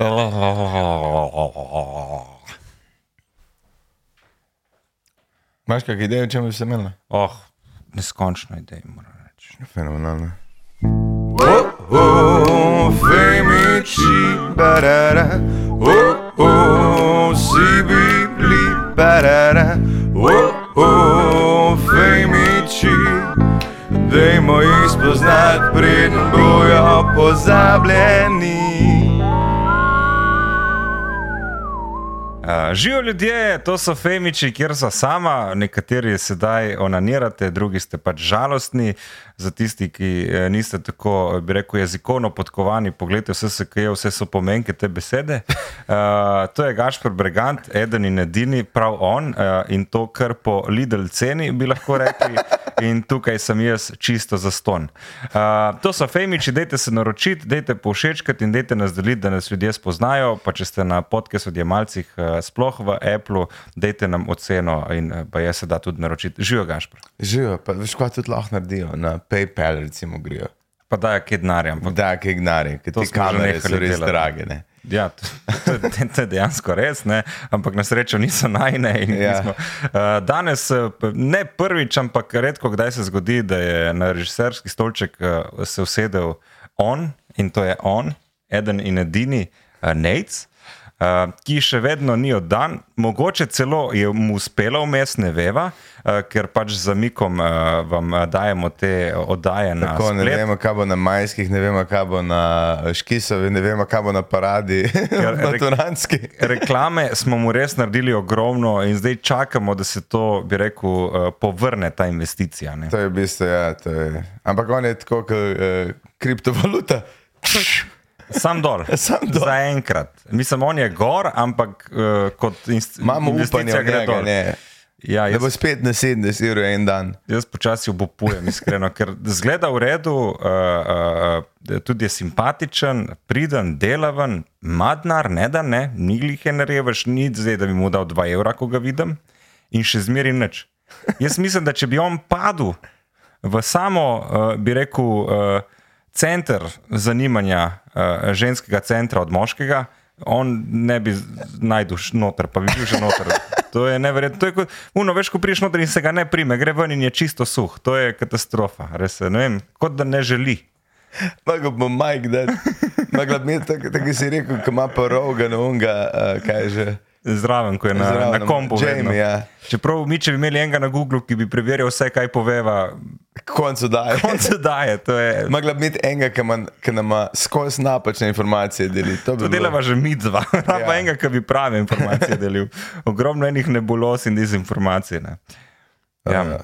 Imaš kakšne ideje, o čem bi se imela? Oh, neskončno ideje, moram reči. Fenomenalno. Oh, oh, femiči, barara, oh, oh, si bibli, barara, oh, oh, femiči, dajmo jih spoznati, preden bojo pozabljeni. Uh, živijo ljudje, to so femiči, kjer so sama, nekateri sedaj onanirate, drugi ste pač žalostni. Za tisti, ki eh, niste tako, bi rekel, jezikovno podkovani, pogledajte vse, se, je, vse so pomenke te besede. Uh, to je Gašpor Bregant, eden in edini, prav on uh, in to kar po Lidl ceni, bi lahko rekli. In tukaj sem jaz čisto za ston. Uh, to so femiči, dajte se naročiti, dajte povšečkati in dajte nas deliti, da nas ljudje spoznajo. Pa če ste na podkastu odjemalcih, uh, sploh v Apple, dajte nam oceno in uh, pa je se da tudi naročiti. Živijo, Gašpor. Živijo, pa veš, kaj tudi lahko naredijo. Na PayPal, recimo, grejo. Pa da je kaj denarja. Da, kaj gnari, ker že kamere so res delati. drage. Ne? Ja, to, to, to je dejansko res, ne? ampak na srečo niso najne. Ja. nismo- Uh, danes, eh, ne prvič, ampak redko kdaj se zgodi, da je na režiserski stolček uh, se usedel on in to je on, eden in edini, uh, Nec. Uh, ki še vedno ni oddan, mogoče celo je mu uspelo vmes, ne veva, uh, ker pač z zamikom uh, vam dajemo te oddaje na Tako, ne splet. vemo, kaj bo na majskih, ne vemo, kaj bo na Škisovi, ne vemo, kaj bo na paradi, rek- maturanski. Reklame smo mu res naredili ogromno in zdaj čakamo, da se to, bi rekel, uh, povrne ta investicija. Ne? To je v bistvu, ja, to je. Ampak on je tako kot uh, kriptovaluta. Sam dol. Sam dol. Za enkrat. Mislim, on je gor, ampak uh, kot inst- Imamo upanje, investicija gre da dol. ne. Ja, Da bo jaz, spet na 70 evrov en dan. jaz počasi obupujem, iskreno, ker zgleda v redu, uh, uh, tudi je simpatičen, priden, delaven, madnar, ne da ne, niglih je narevaš, ni zdaj, da bi mu dal 2 evra, ko ga vidim, in še zmeri nič. Jaz mislim, da če bi on padel v samo, uh, bi rekel, uh, center zanimanja uh, ženskega centra od moškega, on ne bi najdel š- noter, pa bi bil že noter. To je neverjetno. To je kot, uno, veš, ko priješ noter in se ga ne prime, gre ven in je čisto suh. To je katastrofa. Res, je, ne vem, kot da ne želi. Mogoče bo Mike bi imeti tako, tako si rekel, ko ima pa roga na unga, uh, kaj je že. Zraven, ko je na, Zraven, na kompu. Jamie, ja. Čeprav mi, če bi imeli enega na Googlu, ki bi preverjal vse, kaj poveva, Koncu daje. on se daje. To, je, Mogla bi imeti enega, ki ima- ki nam skozi napačne informacije deli. To, bi to delava že mi dva, pa Ja. ja. enega, ki bi prave informacije delil. Ogromno enih nebulos in dezinformacij. Ne. Ja. Ja.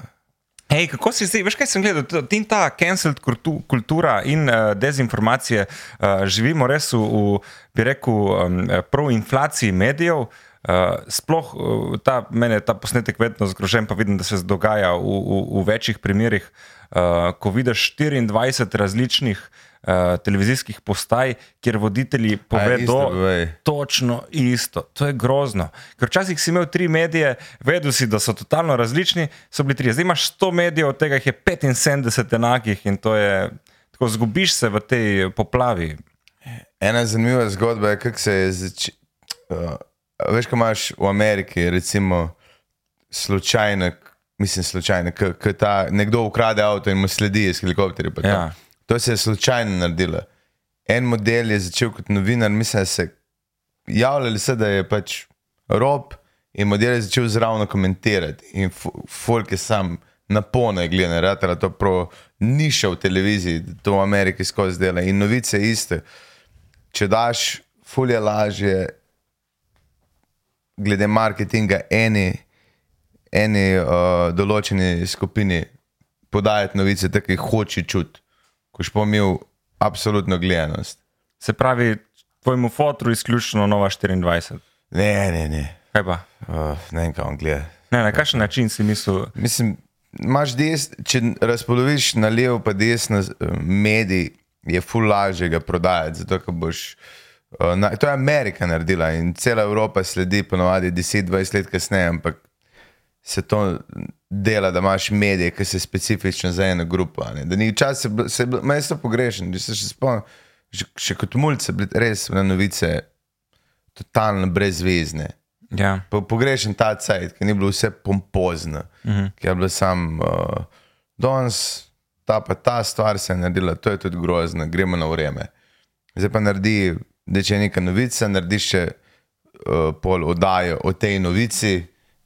Hej, kako si zdaj, veš kaj sem gledal, in ta cancelled kultu- kultura in uh, dezinformacije, uh, živimo res v, v bi rekel, um, prav inflaciji medijev. Uh, sploh uh, ta, mene ta posnetek vedno zgrožen, pa vidim, da se dogaja v, v, v večjih primerih, uh, ko vidiš 24 različnih uh, televizijskih postaj, kjer voditelji povedo isto točno isto. To je grozno. Ker včasih si imel tri medije, vedel si, da so totalno različni, so bili tri. Zdaj imaš 100 medijev, od tega jih je 75 enakih in to je. Tako zgubiš se v tej poplavi. Ena zanimiva zgodba je, kako se je začelo. Uh, veš, ko imaš v Ameriki, recimo, slučajno, mislim, slučajno, ko ta nekdo ukrade avto in mu sledi iz helikopterja. to. Ja. To se je slučajno naredilo. En model je začel kot novinar, mislim, da se javljali se, da je pač rob, in model je začel zraven komentirati. In folk je sam na pone gledal, ratela to prav niša v televiziji, da to v Ameriki skozi dela. In novice iste. Če daš, fulje lažje, glede marketinga, eni, eni uh, določeni skupini podajati novice, tako jih hoče čuti, koš pomil absolutno gledanost. Se pravi, tvojemu fotru izključno Nova 24. Ne, ne, ne. Kaj pa? Uh, ne vem, kaj on gleda. Ne, na kakšen način si mislil? Mislim, imaš des, če razpoloviš na levo, pa desno eh, medij, je ful lažje ga prodajati. Zato, ker boš. Uh, na, to je Amerika naredila in cela Evropa sledi, ponovadi 10-20 let kasneje, ampak se to dela, da imaš medije, ki so specifične za eno grupo. Da ni včasih, se, se, meni so pogrešeni, da se še spomnim, še, še kot mulce, res na novice totalno brezvezne. Ja. Po, pogrešam ta cajt, ki ni bilo vse pompozno, uh -huh. ki je bilo sam, uh, danes ta pa ta stvar se je naredila, to je tudi grozno, gremo na vreme. Zdaj pa naredi, da če je neka novica, narediš še uh, pol oddajo o tej novici,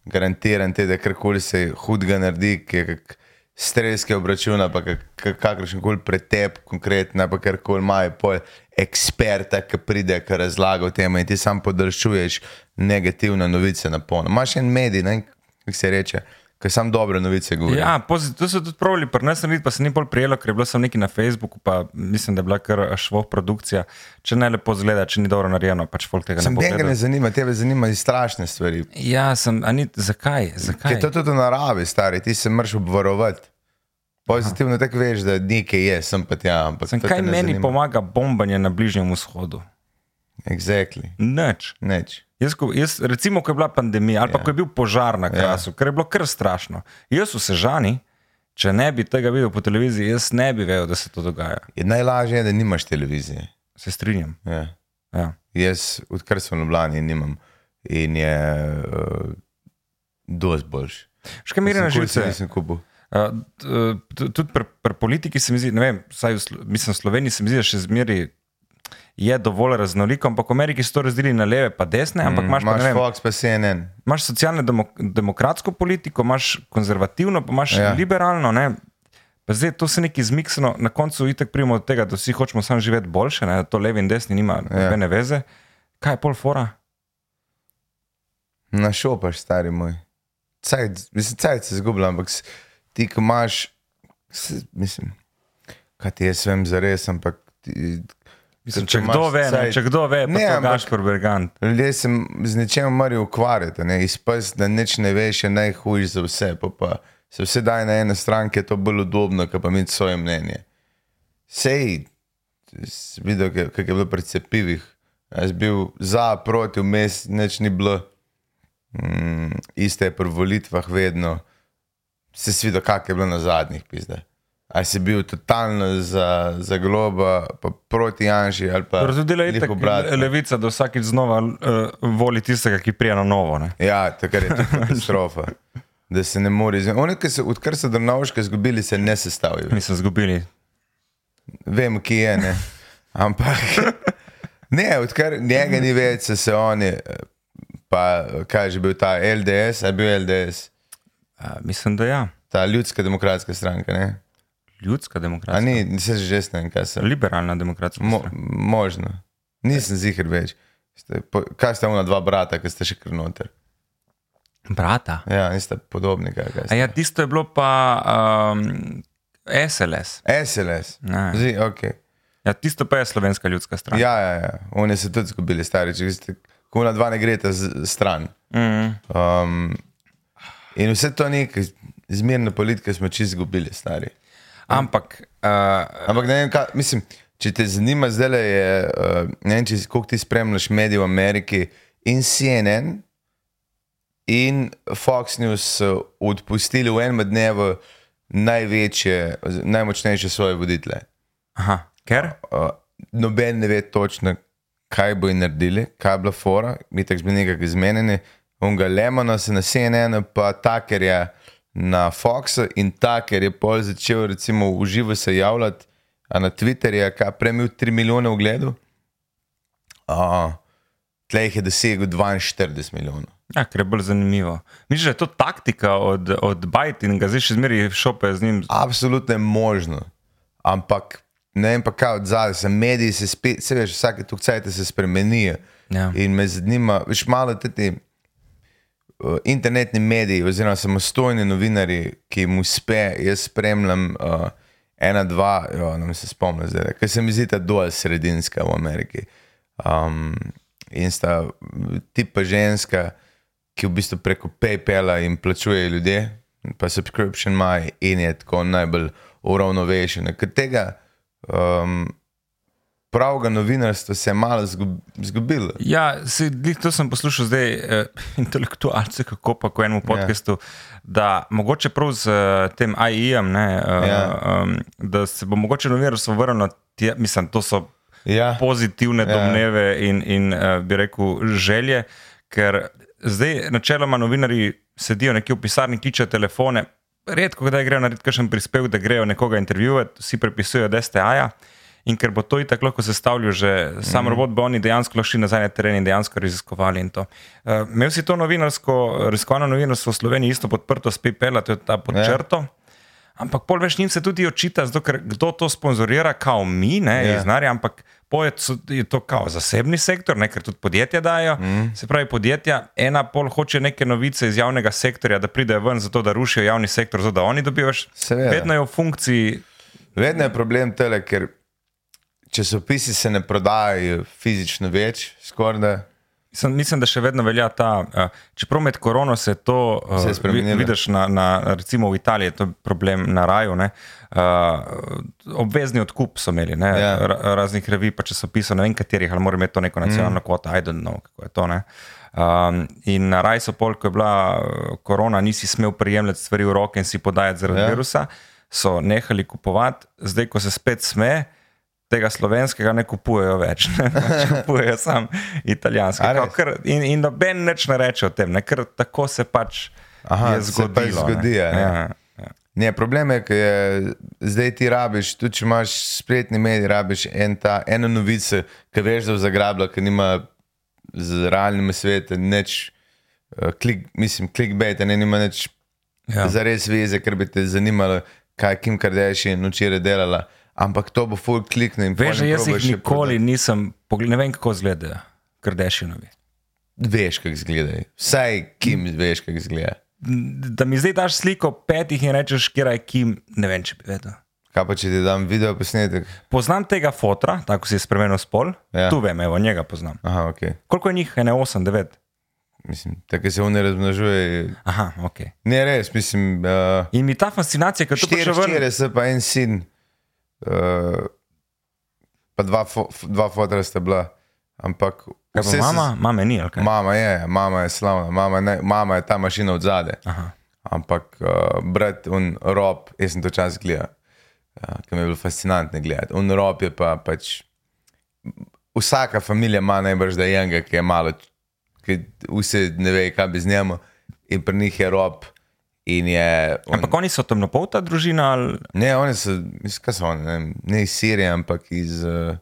garantiram te, da karkoli se hudega naredi, ki je kak streske obračuna, pa kakršen koli pretep, konkretno, pa karkoli imajo pol eksperta, ki pride, ki razlaga o tem in ti sam podaljšuješ negativne novice na polno. Imaš en medij, ne, kako se reče, ki sam dobre novice govori. Ja, pozit, to so tudi pravili, pri nas narediti, pa se ni bolj prijelo, ker je bilo sem neki na Facebooku, pa mislim, da je bila kar švoh produkcija. Če ne lepo zgleda, če ni dobro narejeno, pač folk tega Sem ne bo. tega ne zanima, tebe zanimajo strašne stvari. Ja, sem, a ni, zakaj? zakaj? Ker to tudi v naravi, stari, ti se moraš obvarovati. Pozitivno tako veš, da nekaj je, sem pa tja. Sem, kaj meni zanima. pomaga bombanje na Bližnjem vzhodu? Exactly. Nič. Neč. Jaz, ko, jaz, recimo, ko je bila pandemija ali pa Ja. ko je bil požar na krasu, ja. ker je bilo kar strašno. Jaz v Sežani, če ne bi tega videl po televiziji, jaz ne bi vedel, da se to dogaja. Je najlažje, je, da nimaš televizije. Se strinjam. Ja. Ja. Jaz, odkar sem v Ljubljani, nimam. In je uh, dosti boljši. Še kaj meri na živce? Nisem kupil. Uh, tudi pri, pri politiki se mi zdi, ne vem, vsaj v, Slo- mislim, v Sloveniji se mi zdi, da še zmeri je dovolj raznoliko, ampak v Ameriki so to razdelili na leve in desne, ampak imaš, pa, Imaš ne vem, Fox, pa CNN. imaš socialno demok demokratsko politiko, imaš konzervativno, pa imaš ja. Liberalno. Ne? Pa zdaj to se neki zmiksano, na koncu itek prijemo od tega, da vsi hočemo samo živeti boljše, ne? to levi in desni nima nobene ja. veze. Kaj je pol fora? Na šopaš, stari moj. Cajt, mislim, cajt se zgublja, ampak ti, ki imaš, mislim, kaj ti jaz vem za res, ampak ti, Mislim, ker če, kdo ve, ne, cajt- če kdo ve, Ne, ne, ampak- Gašpor Bergant. Ljudje se z nečem morajo ukvarjati, ne? izpust, da nič ne veš, je najhujši za vse. Pa pa se vse daje na eno stran, ki je to bolj udobno, kot pa imeti svoje mnenje. Sej, videl, ka- kako je bilo pri cepivih. Jaz bil za, proti, vmes, nič ni bilo. Mm, iste je pri volitvah vedno. Se si videl, kak je bilo na zadnjih pizdah. A si bil totalno za, za globa, pa proti Janži ali pa je glih tako obratno. levica, da vsakič znova uh, voli tistega, ki prija na novo. Ne? Ja, takrat je katastrofa. Da se ne more izvesti. Oni, ki so, odkar so Drnovške izgubili, se ne sestavijo. Nisem zgubili. Vem, ki je, ne. Ampak ne, odkar njega ni več, so se oni, pa kaj je že bil ta LDS, a je bil LDS, Uh, mislim, da ja. ta ljudska demokratska stranka, ne. Ljudska A demokracija. ni, nisem že ne vem, kaj se. Liberalna demokracija. Mo, možno. Nisem zihar več. Ste, po, kaj sta ona dva brata, ki ste še kar noter? Brata. Ja, niste podobni, kaj, kaj A ja, tisto je bilo pa um, SLS. SLS. Ne. Zdi, okay. Ja, tisto pa je slovenska ljudska stranka. Ja, ja, ja. oni so tudi izgubili, stari, če ste, ko na dva ne greste z- stran. Mm. Um, in vse to nekaj, zmerno politike smo čisto izgubili, stari. Ampak, uh, Ampak ne vem, kaj, mislim, če te zanima, zdaj le je, uh, ne vem, če koliko ti spremljaš medije v Ameriki in CNN in Fox News so odpustili v enem dnevu največje, najmočnejše svoje voditelje. aha, ker? uh, noben ne ve točno, kaj bo naredili, kaj je bila fora, mi tako smo nekako izmenjeni. Unga Lemona se na CNN, pa Taker je na Foxu in Taker je pol začel recimo v živo se javljati, a na Twitterju, kaj prej imel 3 milijone ogledov. Uh, Tleh jih je dosegel 42 milijonov. Ja, ker je bolj zanimivo. Misliš, da je to taktika od, od Bajta in ga zdaj še zmeri šope z njim? Absolutno je možno, ampak ne vem pa kaj od zadaj, se mediji se spet, se veš, vsake tukaj se spremenijo. Ja. In me zanima, veš, malo te uh, internetni mediji, oziroma samostojni novinari, ki jim uspe, jaz spremljam uh, ena, dva, jo, ne vem, se spomnim ker se mi zdi ta dol sredinska v Ameriki. Um, in sta tipa ženska, ki v bistvu preko PayPala jim plačuje ljudje, pa subscription ima in je tako najbolj uravnovešena. Ker tega um, pravega novinarstva se je malo zgub, zgubilo. Ja, se, to sem poslušal zdaj, eh, intelektualce, kako pa ko enemu podkastu, ja. da mogoče prav z eh, tem AI-jem, ne, eh, Ja. um, da se bo mogoče novinarstvo vrnilo, mislim, to so ja. pozitivne ja. domneve in, in uh, bi rekel želje, ker zdaj načeloma novinari sedijo nekje v pisarni, kličejo telefone. Redko, da grejo narediti kakšen prispevek, da grejo nekoga intervjuvati, vsi prepisujejo DSTA-ja. In ker bo to i tako lahko sestavljal, že sam mm. robot, bo oni dejansko šli nazaj na teren in dejansko raziskovali. Uh, imel si to novinarsko, raziskovalno novinarstvo v Sloveniji isto podprto s PayPal, to je ta podčrto. Yeah. Ampak pol več njim se tudi očita, zato, ker kdo to sponzorira, kao mi, ne yeah. Ja. znari, ampak je to kao zasebni sektor, ne, ker tudi podjetja dajo. Mm. Se pravi, podjetja, ena pol hoče neke novice iz javnega sektorja, da pridejo ven, zato da rušijo javni sektor, zato da oni dobijo več. Vedno je v funkciji. Vedno je problem tele, ker časopisi se ne prodajajo fizično več, skoraj. Mislim, mislim, da še vedno velja ta. Uh, čeprav med korono se to uh, vidiš, na, na, recimo v Italiji, to je problem na raju. Uh, obvezni odkup so imeli, ja. raznih revij, pa časopisov, ne vem katerih, ali mora imeti to neko nacionalno mm. kvoto, I don't know, kako je to. Um, in na raju so pol, ko je bila korona, nisi smel prijemljati stvari v roke in si podajati zaradi ja. virusa, so nehali kupovati, zdaj, ko se spet smeje tega slovenskega ne kupujejo več, ne pač kupujejo samo italijanskega. In, in noben več ne reče o tem, ne? ker tako se pač Aha, je zgodilo. Se pač zgodi, ne? Ne? Ja, ja. Ne, problem je, da zdaj ti rabiš, tudi če imaš spletni medij, rabiš en ta, eno novico, ki veš, da je zagrabila, ki nima z realnim svetom nič, uh, klik, mislim, clickbait, ne ima nič ja. za res veze, ker bi te zanimalo, kaj Kim Kardashian včeraj delala ampak to bo full klikne. Veš, jaz jih nikoli prodaj. nisem pogledal, ne vem kako izgledajo, krdešinovi. Veš, kako izgledajo, vsaj kim veš, kako izgledajo. Da mi zdaj daš sliko petih in rečeš, kje je kim, ne vem, če bi vedel. Kaj pa če ti dam video posnetek? Poznam tega fotra, tako si je spremenil spol. Ja. Tu vem, evo, njega poznam. Aha, okay. Koliko je njih? Ene 8, 9. Mislim, tako se on ne razmnožuje. Aha, ok. Ne, res, mislim. Uh, in mi ta fascinacija, ker to je že vrnilo. Štiri se pa en sin. Uh, pa dva, fo, dva fotra sta bila. Ampak, vse mama, se, mama ni, ali kaj? Mama je, mama je slavna, mama, ne, mama je ta mašina od zadaj. Ampak, uh, brat, un rob, jaz sem to čas gledal, uh, ki mi je bilo fascinantno gledati. Un rob je pa pač. Vsaka družina ima najbrž da enega, ki je malo, ki vse ne ve, kaj bi z njim, in pri njih je rob. Je, on, ampak oni so temnopolta družina? Ali? Ne, oni so, mislim, so oni, ne, ne iz Sirije, ampak iz, eh,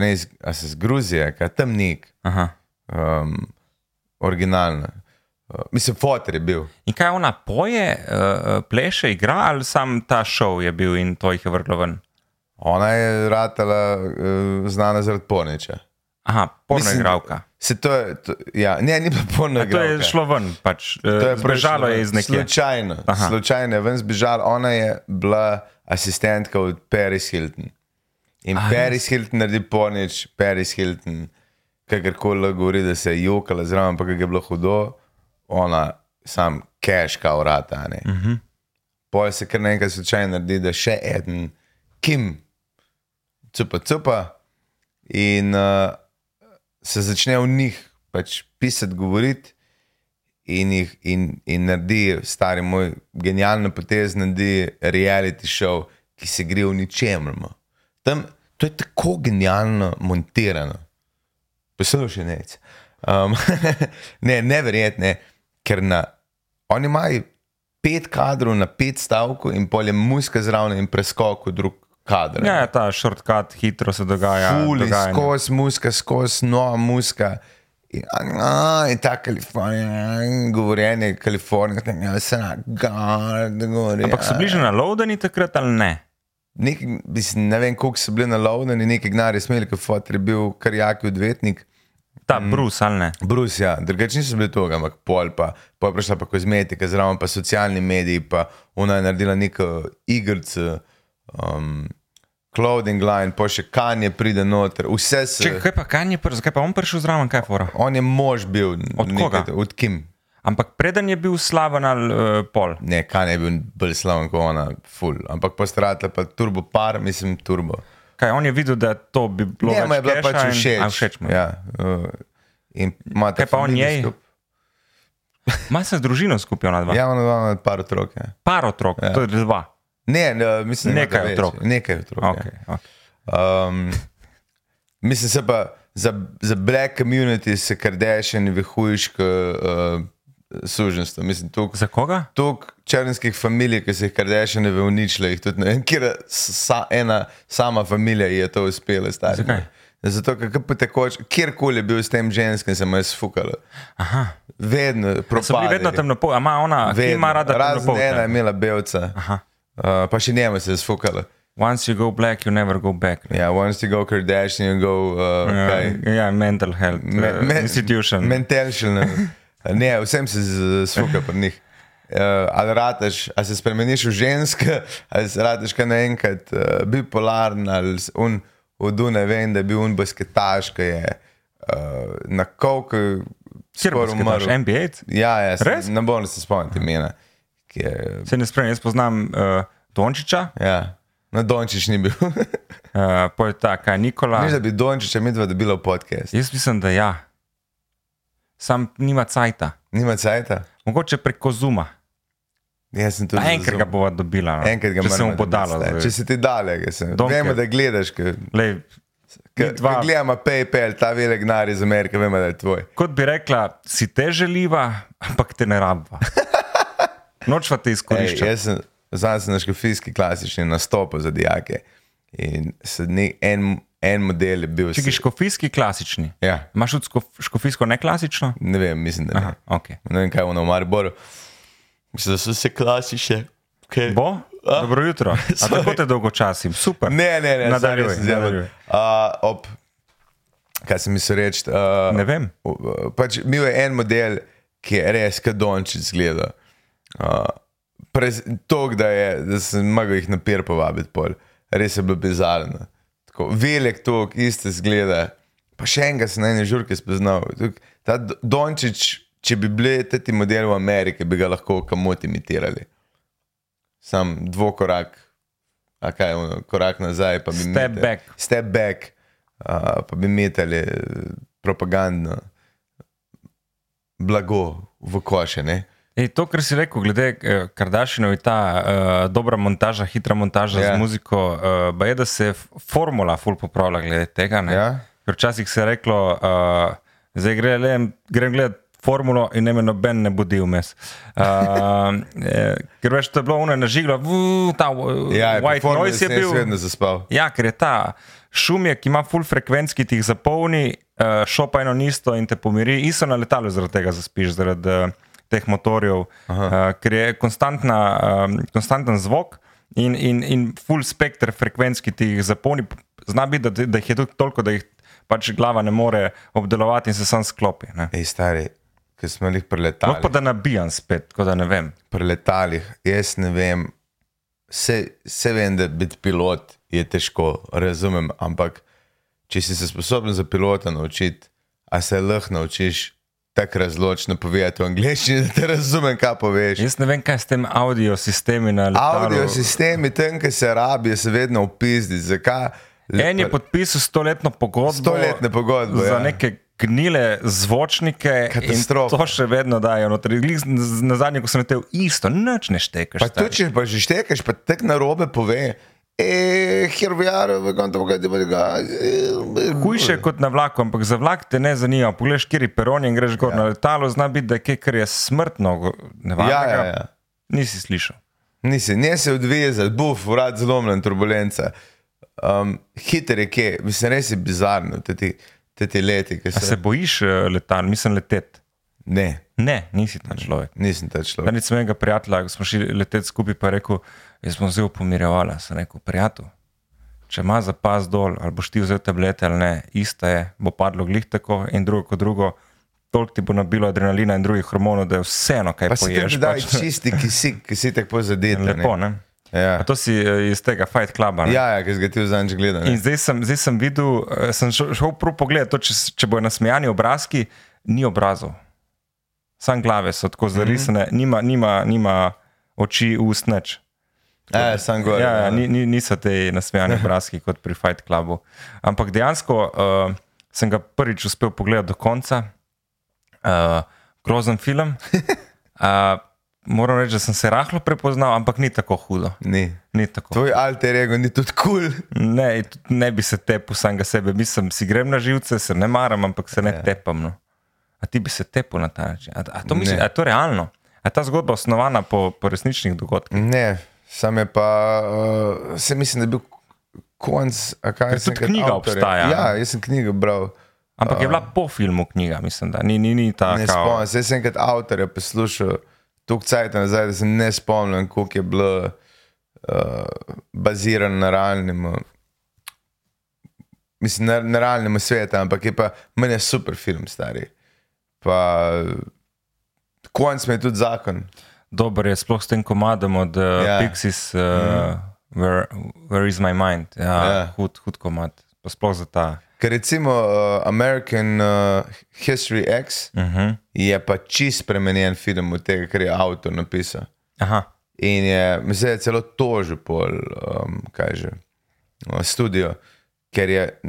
ne iz, iz Gruzije, kaj tam nek. Um, originalna. Uh, mislim, fotor je bil. In kaj ona poje, uh, pleše, igra ali sam ta šov je bil in to jih je vrglo ven? Ona je ratala uh, znana zaradi porniča. Aha, porna igralka. Se to je, to, ja, ne, ni bilo porno. To je šlo ven, pač. To je zbežalo iz nekje. Slučajno, slučajno je ven zbežalo. Ona je bila asistentka od Paris Hilton. In Aha, Paris Hilton naredi pornič, Paris Hilton, kakorkoli govori, da se je jokala zraven, ampak je bilo hudo, ona sam keška urata. Uh mhm. -huh. Poje se kar nekaj slučajno naredi, da še en, kim, cupa, cupa. In uh, se začne v njih pač pisati, govoriti. In, jih, in, in naredi, stari moj, genialno potez, naredi reality show, ki se gre v ničemer. Tam, to je tako genialno montirano. Poslušaj, ne. Um, ne, neverjetno, ker na, oni imajo pet kadrov na pet stavkov in polje muska zraven in preskok v drug kader. Ja, ta shortcut hitro se dogaja. Fuli, skozi muska, skozi nova muska. In, in ta Kalifornija, govorjenje Kalifornije, da je vse na gardu. Ampak so bili že na Lowdeni takrat ali ne? Nek, mislim, ne vem, koliko so bili na Lowdeni, nekaj gnari smeli, kot fotor je bil kar jaki odvetnik. Ta mm. Bruce, ali ne? Bruce, ja, drugače niso bili toga, ampak pol pa, pol prišla pa kozmetika, zraven pa socialni mediji, pa ona je naredila neko igrico. Um, clothing line, pa še kanje pride noter, vse se. Če kaj pa kanje, zakaj pa on prišel zraven, kaj fora? On je mož bil. Od koga? Nekaj, od kim? Ampak preden je bil slaven ali uh, pol? Ne, kanje je bil bolj slaven kot ona, full. Ampak postratla pa turbo par, mislim turbo. Kaj, on je videl, da to bi bilo. Ne, mu je bilo pač všeč. In, všeč ja, uh, in kaj pa on njej? Ma se z družino skupaj, ona dva. Ja, ona dva ima par otrok. Ja. Par otrok, ja. to je dva. Ne, ne mislim, nekaj otrok. Nekaj otrok. Okay, ja. okay. Um, Mislim se pa za, za black community se Kardashian vihuješ k uh, suženstvu. Mislim, tuk, Za koga? tuk črnskih familij, ki so jih Kardashian uničile, jih tudi ne vem, kjer sa, ena sama familija je to uspela stati. Zakaj? Zato, ker potekoč, kjerkoli je bil s tem ženskim, se mu je sfukalo. Aha. Vedno, bili propadli. vedno temnopolte, ima ona, ki ima rada Razen ena je imela belca, Aha. Uh, pa še njemu se je sfukalo. Once you go black, you never go back. Ja, yeah, once you go Kardashian, you go. Uh, kaj? Ja, ja, mental health Me- uh, me- institution. Mentalšen. Ne, vsem se sfuka pri njih. Uh, ali rateš, ali se spremeniš v žensko, ali se rateš kar naenkrat uh, bipolaren, ali un, v Dune vem, da je bil un basketaš, ki je uh, na kolku Kjer bo sketaš? NBA? Ja, ja, Res? se, ne bom se spomniti imena. ki Je, Se ne spremem, jaz poznam uh, Dončiča, ja, na Dončić ni bil. uh, pa je ta, kaj Nikola. Ni, da bi Dončića midva dobila v podcast. Jaz mislim, da ja. Sam nima cajta. Nima cajta. Mogoče preko Zuma. Jaz sem tudi. Enkrat za ga bova dobila. No. Enkrat ga bo stari. zdaj. Če si ti dale, Vemo, da gledaš, Lej, dva- gledamo PayPal, ta velik denar iz Amerike, vemo, da je tvoj. kot bi rekla, si te želiva, ampak te ne rabva. Nočva te izkoriščati. jaz sem, zdaj sem na škofijski klasični nastop za dijake. In se ni, en, en model je bil. Če si škofijski klasični. Ja, Imaš tudi škof- škofijsko neklasično? ne vem, mislim, da ne. Aha, okay. Ne vem, kaj je ono v Mariboru. Mislim, da so vse klasične. Okay. Bo? Dobro jutro. A tako te dolgo časim. Super. Ne, ne, ne, Nadaljuj, sorry, nadaljuj. Uh, ob, kaj sem mislil reči? Uh, Ne vem. Pač bil je en model, ki je res kadončic zgleda. Uh, to, da, je, da sem mogel jih na pier povabiti, pol. res je bilo bizarno. Tako, velik tok, iste zgleda. Pa še enega sem na eni žurki spoznal. Ta D- Dončić, če bi bili ti modeli v Ameriki, bi ga lahko kamot imitirali. Sam dvokorak, a kaj je ono, korak nazaj, pa bi Step metali- back. Step back, uh, pa bi metali eh, propagandno blago v koše. Ne? Ej, to, kar si rekel, glede uh, Kardashinov, je ta uh, dobra montaža, hitra montaža Ja. z muziko. Uh, je, da se f- formula ful popravlja glede tega. ne. Ja. Ker včasih se je reklo, uh, zdaj gre le, grem gledati formulo in ne me noben ne budi vmes. Uh, eh, ker veš, to je bilo ono nažiglo, ta Ja, je, white noise je bil. Ja, ker je ta šum, je, ki ima full frekvenc, ki ti jih zapolni, uh, šopa eno isto in te pomiri. Isto na letalu zaradi tega zaspiš, zaradi uh, teh motorjev, uh, ker je konstantna, um, konstanten zvok in, in, in full spektr frekvenc, ki ti jih zapolni. Zna biti, da, da jih je tudi toliko, da jih pač glava ne more obdelovati in se sam sklopi. Ne. Ej, stari, ki smo jih Lahko pa preletali. da nabijam spet, tako da ne vem. Preletali, jaz ne vem. Vse, vse vem, da biti pilot je težko, razumem, ampak če si se sposoben za pilota naučiti, a se lahko naučiš tako razločno povedati v angleščini, da te razumem, kaj poveš. Jaz ne vem, kaj s tem audio sistemi na letalu. Audio sistemi, tam, ki se rabijo, se vedno upizdi. Zakaj? En je podpisal stoletno pogodbo. Stoletne pogodbe, Za ja. neke gnile zvočnike. Katastrofa. To še vedno dajo. noter. Na zadnje, ko sem letel, isto, nič ne štekaš. Pa tudi, če pa že štekaš, pa tako na robe pove. E, here we are, we're going to get the Hujše je kot na vlaku, ampak za vlak te ne zanima. Poglej, kjer je peron in greš gor ja. na letalo, zna biti, da je kar je smrtno Ja, nevarnega. ja, ja. Nisi slišal. Nisi, ne se odvezati, buf, vrat zlomljen, turbulenca. Um, hiter je kje, mislim, res je bizarno, te ti, te ti leti, ki A se... se bojiš eh, letal, mislim letet. Ne, Ne, nisi ta človek. nisem ta človek. Danes sem enega prijatelja, smo šli leteti skupaj, pa rekel, jaz sem zelo pomirjeval. Sem rekel, prijatelj, če ima za pas dol, ali boš ti vzel tablete ali ne, isto je, bo padlo glih tako in drugo kot drugo. Toliko ti bo nabilo adrenalina in drugih hormonov, da je vseeno, kaj Pa si poješ. ti daj pač. čisti kisik, ki si tako zadet. Lepo, ne? Ja. A to si eh, iz tega Fight Cluba. ne? ja, ja, ki si ga ti vzanč gledal. In ne. zdaj sem, zdaj sem videl, eh, sem šel, prav pogledat, to, če, če bojo nasmejani obrazki, ni obrazov. Sam glave so tako zarisane, mm -hmm. nima, nima, nima oči, ust, nič. Ja, sam gor. Ja, ja, ni, ni, niso te nasmejani obrazki kot pri Fight Clubu. Ampak dejansko uh, sem ga prvič uspel pogledati do konca, uh, grozen film. Uh, moram reči, da sem se rahlo prepoznal, ampak ni tako hudo. Ni. Ni tako. Tvoj alter ego ni tudi kul. Cool. Ne, ne bi se tepel samega sebe, mislim, si grem na živce, se ne maram, ampak se ne Ja. tepam. No. A ti bi se tepel na ta način? A, a, to, misli, a je to realno? A je ta zgodba osnovana po, po resničnih dogodkih? Ne, sam je pa, uh, se mislim, da je bil konc. Kaj Ker sem tudi knjiga avtor je- obstaja, Ja, jaz sem knjigo bral. Ampak je bila po filmu knjiga, mislim, da ni, ni, ni ta. Ne kao- spomnim, se sem kot avtor poslušal toliko časa nazaj, da se ne spomnim, koliko je bilo uh, bazirano na realnem. uh, Mislim, na, na realnem svetu, ampak je pa meni je super film, stari. Pa konc mi je tudi zakon. Dober je sploh s tem komadom od uh, Ja. yeah. Pixies, uh, mm. where, where is my mind. Ja, Ja. yeah. hud, hud komad. Pa sploh za ta. Ker recimo uh, American uh, History X Uh -huh. je pa čist spremenjen film od tega, kar je avtor napisal. Aha, In je, mislim, je celo tožil pol, um, kaj že, uh, studio, ker je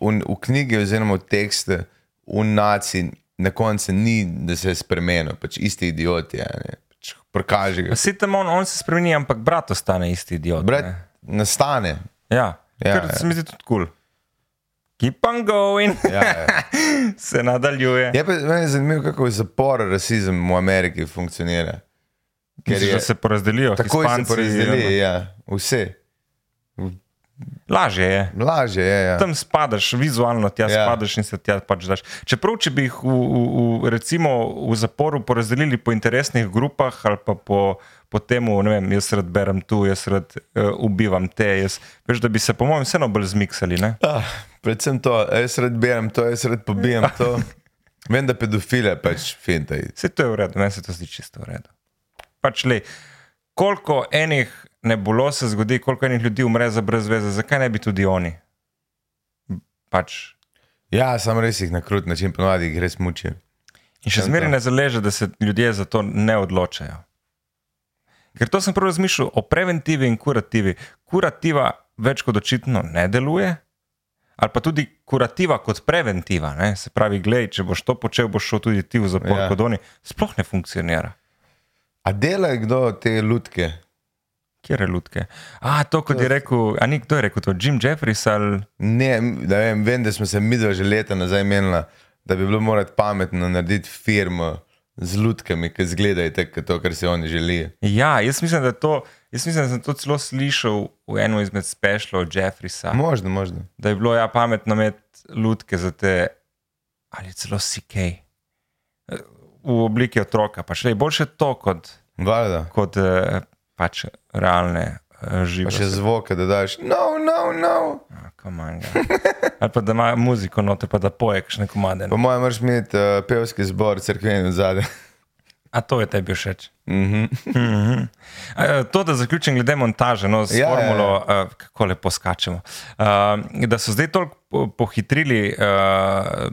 v, v knjigi oziroma v tekstu v naci na koncu ni, da se je spremenil, pač isti idiot je, ne, pač prikaže ga. si tam on, on se spremeni, ampak brat ostane isti idiot. Brat ne. nastane. Ja, Ja, kar ja. se mi zdi tudi kul. Cool. Keep on going, Ja, ja. se nadaljuje. Je pa meni zanimivo, kako zapor rasizem v Ameriki funkcionira. Ker Misliš, je, se porazdelijo, takoj se Hispanci, porazdeli, ja, vse. Lažje je. Lažje je. Ja. Tam spadaš, vizualno tja Ja. spadaš in se tja pač daš. Čeprav, če bi jih v, v, v, recimo v zaporu porazdelili po interesnih grupah ali pa po, po tem, vem, jaz rad berem tu, jaz rad uh, ubivam te, jaz, veš, da bi se, po mojem, vseeno bolj zmiksali. Ah, predvsem to, jaz rad berem to, jaz rad pobijem to. Vem, da pedofile pač fintaj. Vse to je v redu, meni se to zdi čisto v redu. Pač le, koliko enih nebulo se zgodi, koliko enih ljudi umre za brez veze, zakaj ne bi tudi oni? Pač Ja, sam res jih na krut način ponovadi jih res mučijo. In še zmeraj ne zaleže, da se ljudje za to ne odločajo. Ker to sem prav razmišljal o preventivi in kurativi. Kurativa več kot očitno ne deluje, ali pa tudi kurativa kot preventiva. Ne? Se pravi, gledaj, če boš to počel, boš šel tudi ti v zapor, Ja. kot oni. Sploh ne funkcionira. A dela kdo te lutke? Kjer je lutke? A, to, kot je rekel, a ni kdo je rekel, to Jim Jeffries ali. Ne, da vem, vem, da smo se midva že leta nazaj menila, da bi bilo morati pametno narediti firmo z lutkami, ki izgledajo tako, to, kar si oni želijo. Ja, jaz mislim, da, to, jaz mislim, da sem to celo slišal v enem izmed specialov Jeffrisa. Možno, možno. da je bilo ja pametno imeti lutke za te, ali celo sikej, v obliki otroka. Pa še boljše to kot, Valjda. kot eh, pač realne Pa še žive. zvoke, da daš. No, no, no. Ali pa da ima muziko note, pa da poje kakšne komade. Po mojem, moraš imeti uh, pevski zbor, crkveni zadaj. A to je tebi všeč? Mhm. Mhm. A, To, da zaključim glede montaže, no, z Ja, formulo, ja, ja. kako lepo skačemo. Uh, da so zdaj toliko pohitrili uh,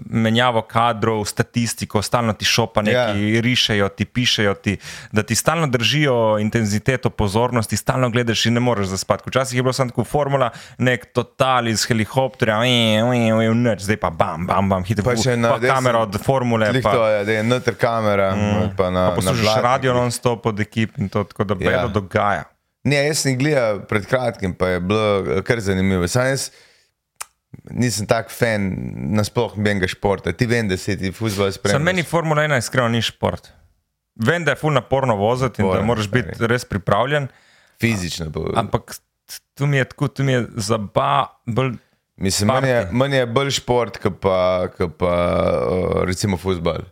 menjavo kadrov, statistiko, stalno ti šopa neki, ja. rišejo ti, pišejo ti, da ti stalno držijo intenziteto pozornosti, stalno gledaš in ne moreš zaspati. Včasih je bilo samo tako formula, nek total iz helikopterja, nič, zdaj pa bam, bam, bam, hitro, Pa še na pa kamera od formule. Pa, to je, da je noter kamera, mm. pa na, pa poslušaš na blatnikih. radio non-stop od ekip in to tako, da Ja. bedo dogaja. Ne, jaz sem jih gledal pred kratkim, pa je bilo kar zanimivo. Sam jaz nisem tak fan nasploh nobenega športa. Ti vem, da si ti fuzbol Za spremljaš. meni Formula 1 iskreno ni šport. Vem, da je ful naporno voziti in da moraš biti res pripravljen, Fizično. Pa, ampak tu mi je tako, tu mi je zaba, bolj. Mislim, manj je, manj je bolj šport, kot pa, ko pa recimo fuzbol.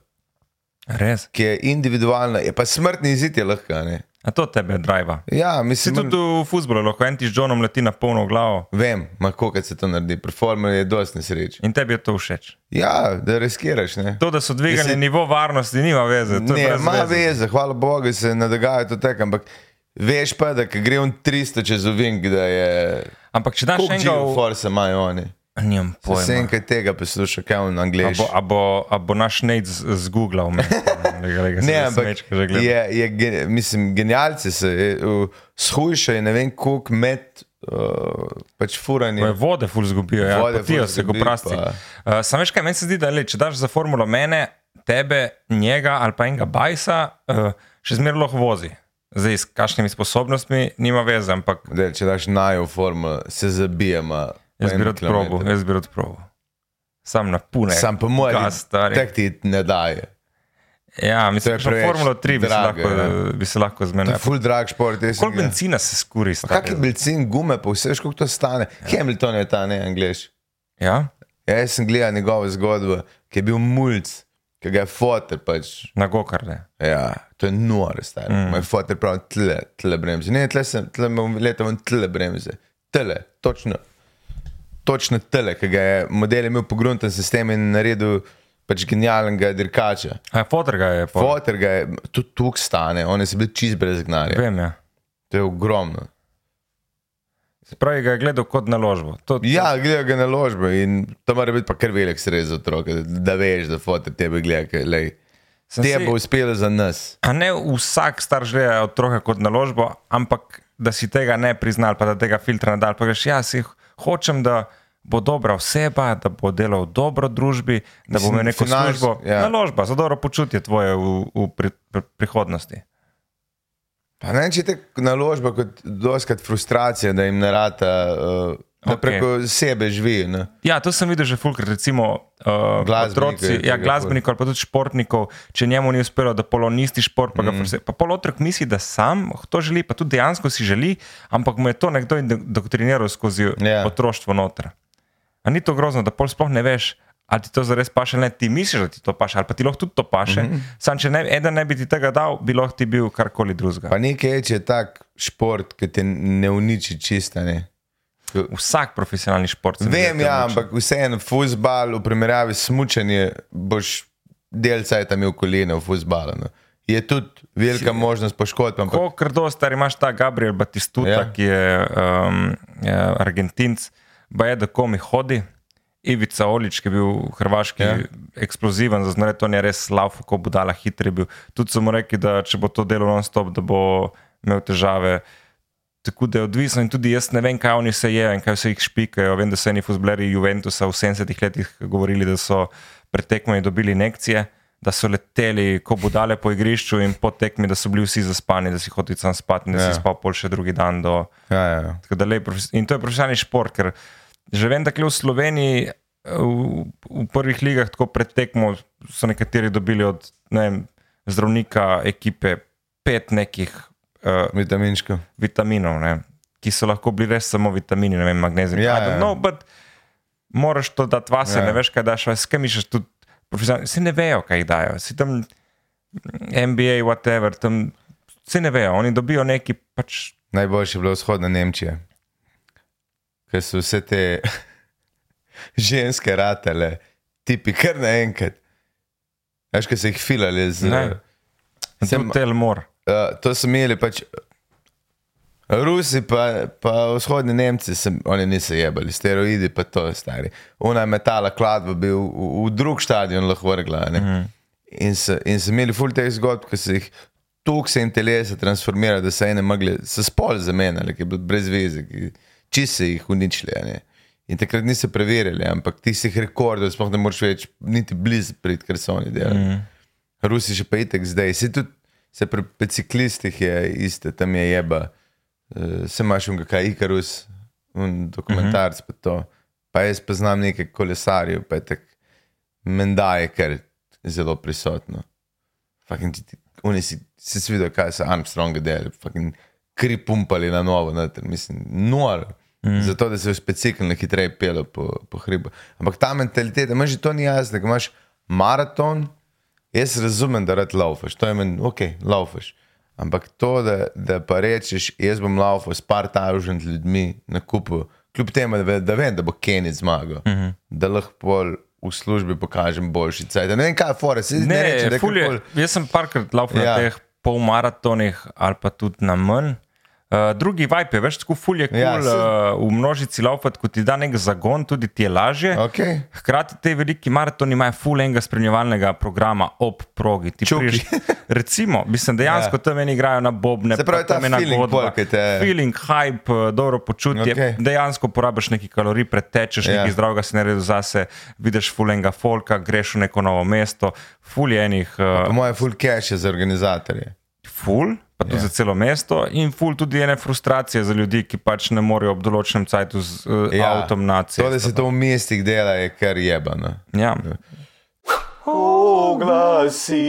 Res. Ki je individualno, je pa smrtni izid je lahko. Ne? A to tebe driva. Ja, Si mislim, tudi v futbolu, lahko en ti z Johnom leti na polno glavo vem, kako se to naredi. Pri formuli je dosti nesreč. in tebi je to všeč. Ja, da riskiraš. Ne? To, da so dvigali Mislim- nivo varnosti, nima veze. Ne, ima veze. veze, hvala Bogu, se ne dogaja to tako, ampak veš pa, da gre on 300 čez ovink, da je. Ampak če daš Koliko enega v. Force imajo oni? Nimam pojma. enkaj tega poslušal, kaj on A angliš. bo, a, bo, a bo naš Nate z- zgooglal me? Lega, Ne, ampak je, je, gen- mislim, genialci se shujšajo, ne vem, koliko med uh, pač furanje. Je vode ful zgubijo, ja, Vode potijo se, zgubi, prasti. pa- Uh, Sam veš kaj, meni se zdi, da le, če daš za formulo mene, tebe, njega ali pa enega bajsa uh, še zmeraj lahko vozi. Zdaj, s kakšnimi sposobnostmi, nima veze, ampak Dej, če daš najo formulo, se zabijemo. Jaz bi rad probil, jaz bi rad probil. Sam na pune. Sam po mojem, stari. tak ti ne daje. Ja, mislim, je da preveč Formula 3 bi se lahko, ja. bi se lahko je zmenil. full drag šport. Koliko benzina se skuri? Pa stari? Kak je benzin, gume, pa vse, koliko to stane. Ja. Hamilton je ta, ne angliš. Ja, Ja, jaz sem gledal njegovo zgodbo, ki je bil mulj, ki ga je fotor pač. na gokarde. Ja, to je noro, stari. Mm. Moj fotor pravi tle, tle bremze. Ne, tle sem, tle imam leto tle bremze. Tle, točno. Točno tle, ki ga je model imel pogrunten sistem in naredil pač genialnega dirkača. A fotor ga je, pol. Fotor ga je, tudi tuk stane, oni so bili čist brez gnanja. vem, ja. To je ogromno. Se pravi, ga je gledal kot naložbo. To, Ja, gledajo ga na ložbe in to mora biti pa kar velik stres za otroke, da, veš, da fotor tebe gleda. ker, lej, Sem Te si- bo uspelo za nas. A ne vsak starš gleda otroka kot naložbo, ampak da si tega ne priznal, pa da tega filtra ne dal. Pa greš, ja, si hočem, da bo dobra oseba, da bo delal dobro družbi, da bo imel neko financ- službo. ja. Naložba za dobro počutje tvoje v, v pri, pri, prihodnosti. Pa ne, če te naložba kot doskrat frustracija, da jim ne rata, uh, da Ok. preko sebe živijo. Ne? Ja, to sem videl že fulkrat, recimo uh, Glasbenike otroci, je ja, glasbenikov ali pa tudi športnikov, če njemu ni uspelo, da polonisti šport, pa ga mm. pa polotrok misli, da sam to želi, pa tudi dejansko si želi, ampak mu je to nekdo indoktriniral skozi Ja. otroštvo noter. A ni to grozno, da pol sploh ne veš, ali ti to zares paše, ne ti misliš, da ti to paše, ali pa ti lahko tudi to paše. Mm -hmm. Sam, če ne, eden ne bi ti tega dal, bi lahko ti bil karkoli drugega. Pa nekaj je, če je tak šport, ki te ne uniči čista. Ne? Vsak profesionalni šport. Vem, ja, ampak vseeno, futbal v primerjavi s smučanjem, boš del cajt imel kolene v futbalu. No. Je tudi velika možnost poškodb, ampak Ko krdo star imaš ta Gabriel Batistuta, Ja. ki je, um, je Argentinc, pa je, da komi hodi. Ivica Olič, ki je bil hrvaški Ja. eksploziven, zaznore to je res lauf, kako budala hitri je bil. Tudi so mu rekli, da če bo to delo non-stop, da bo imel težave. Tako da je odvisno in tudi jaz ne vem, kaj oni se jejo in kaj vse jih špikajo. Vem, da so eni fuzbleri Juventusa v 70-ih letih govorili, da so pred tekmami dobili injekcije, da so leteli kot budale po igrišču in po tekmi, da so bili vsi zaspani, da si hotel sam spati in da Ja. si spal pol še drugi dan. Do, ja, ja, ja. Tako da lej, in to je profesionalni šport, ker že vem, da kle v Sloveniji v, v prvih ligah, tako pred tekmo, so nekateri dobili od ne vem, zdravnika ekipe pet nekih uh, vitaminčko. vitaminov, ne, ki so lahko bili res samo vitamini, ne vem, magnezij. Ja, don't ja. know, but moraš to dati vase, Ja. ja. ne veš, kaj daš, kim iščeš tudi. profesionalni- Vsi ne vejo, kaj dajo. Si tam NBA, whatever, tam vsi ne vejo, oni dobijo neki pač. Najboljše je bilo vzhodna Nemčija, ker so vse te ženske ratele, tipi kar naenkrat. Veš, ki so jih filali z. Ne. Sem telmor. Uh, to so imeli pač. Rusi, pa, pa vzhodni Nemci, sem, oni niso jebali, steroidi, pa to je stari. Ona je metala kladvo, bil v, v drug stadion lahko vrgla. Mm -hmm. In so in so imeli ful teh zgodb, ki so jih tuk se in telesa transformirali, da so ene mogli, so spol zamenjali, ki je bil brez veze, ki čisto so jih uničili. ne. In takrat niso preverili, ampak tistih rekordov sploh ne moreš več niti blizu priti, ker so oni delali. Mm. Rusi še pa itek zdaj. Se tudi se pri biciklistih je iste, tam je jeba. Uh, se imaš unga kaj Ikarus, un dokumentarc pa to. Pa jaz poznam nekaj kolesarjev, pa je tak menda je kar zelo prisotno. Fucking, Oni si, si si videl, kaj so Armstronga delali, fucking kri pumpali na novo, noter, mislim, nor. Mm. Zato, da se v speciklno hitreje pelo po, po hribu. Ampak ta mentaliteta, imaš že to ni jasno, imaš maraton, jaz razumem, da rad laufaš, to je meni, ok, laufaš. Ampak to, da, da pa rečeš, jaz bom laufal s par tažent ljudmi na kupu, kljub temu, da, da vem, da bo Kenny zmagal, mm -hmm. da lahko pol v službi pokažem boljši cajt. Ne vem, kaj je fora, se ne, ne rečem, da je ful je- kar kol- Jaz sem parkrat laufal ja. na teh polmaratonih ali pa tudi na manj. Uh, drugi vibe je več tako fulje, Ja, ja, saj- uh, v množici laufati, ko ti da nek zagon, tudi ti je lažje. Okay. Hkrati te veliki maratoni imajo full enega spremljevalnega programa ob progi. Prideš- recimo, mislim, dejansko Ja. tam eni igrajo na bobne, Se pravi, tam ta ena feeling godba. te- Feeling, hype, eh, dobro počutje. Okay. Dejansko porabiš nekaj kalorij, pretečeš, Ja. nekaj zdravega si naredil zase, vidiš full enega folka, greš v neko novo mesto, full je enih. Po Uh, mojem, full cash je za organizatorje. Ful, pa tudi Ja. yeah. za celo mesto, in ful tudi ene frustracije za ljudi, ki pač ne morejo ob določenem času z uh, ja. avtom na cesto. To, da se to v mestih dela, je kar jebano. Ja. Oglasi.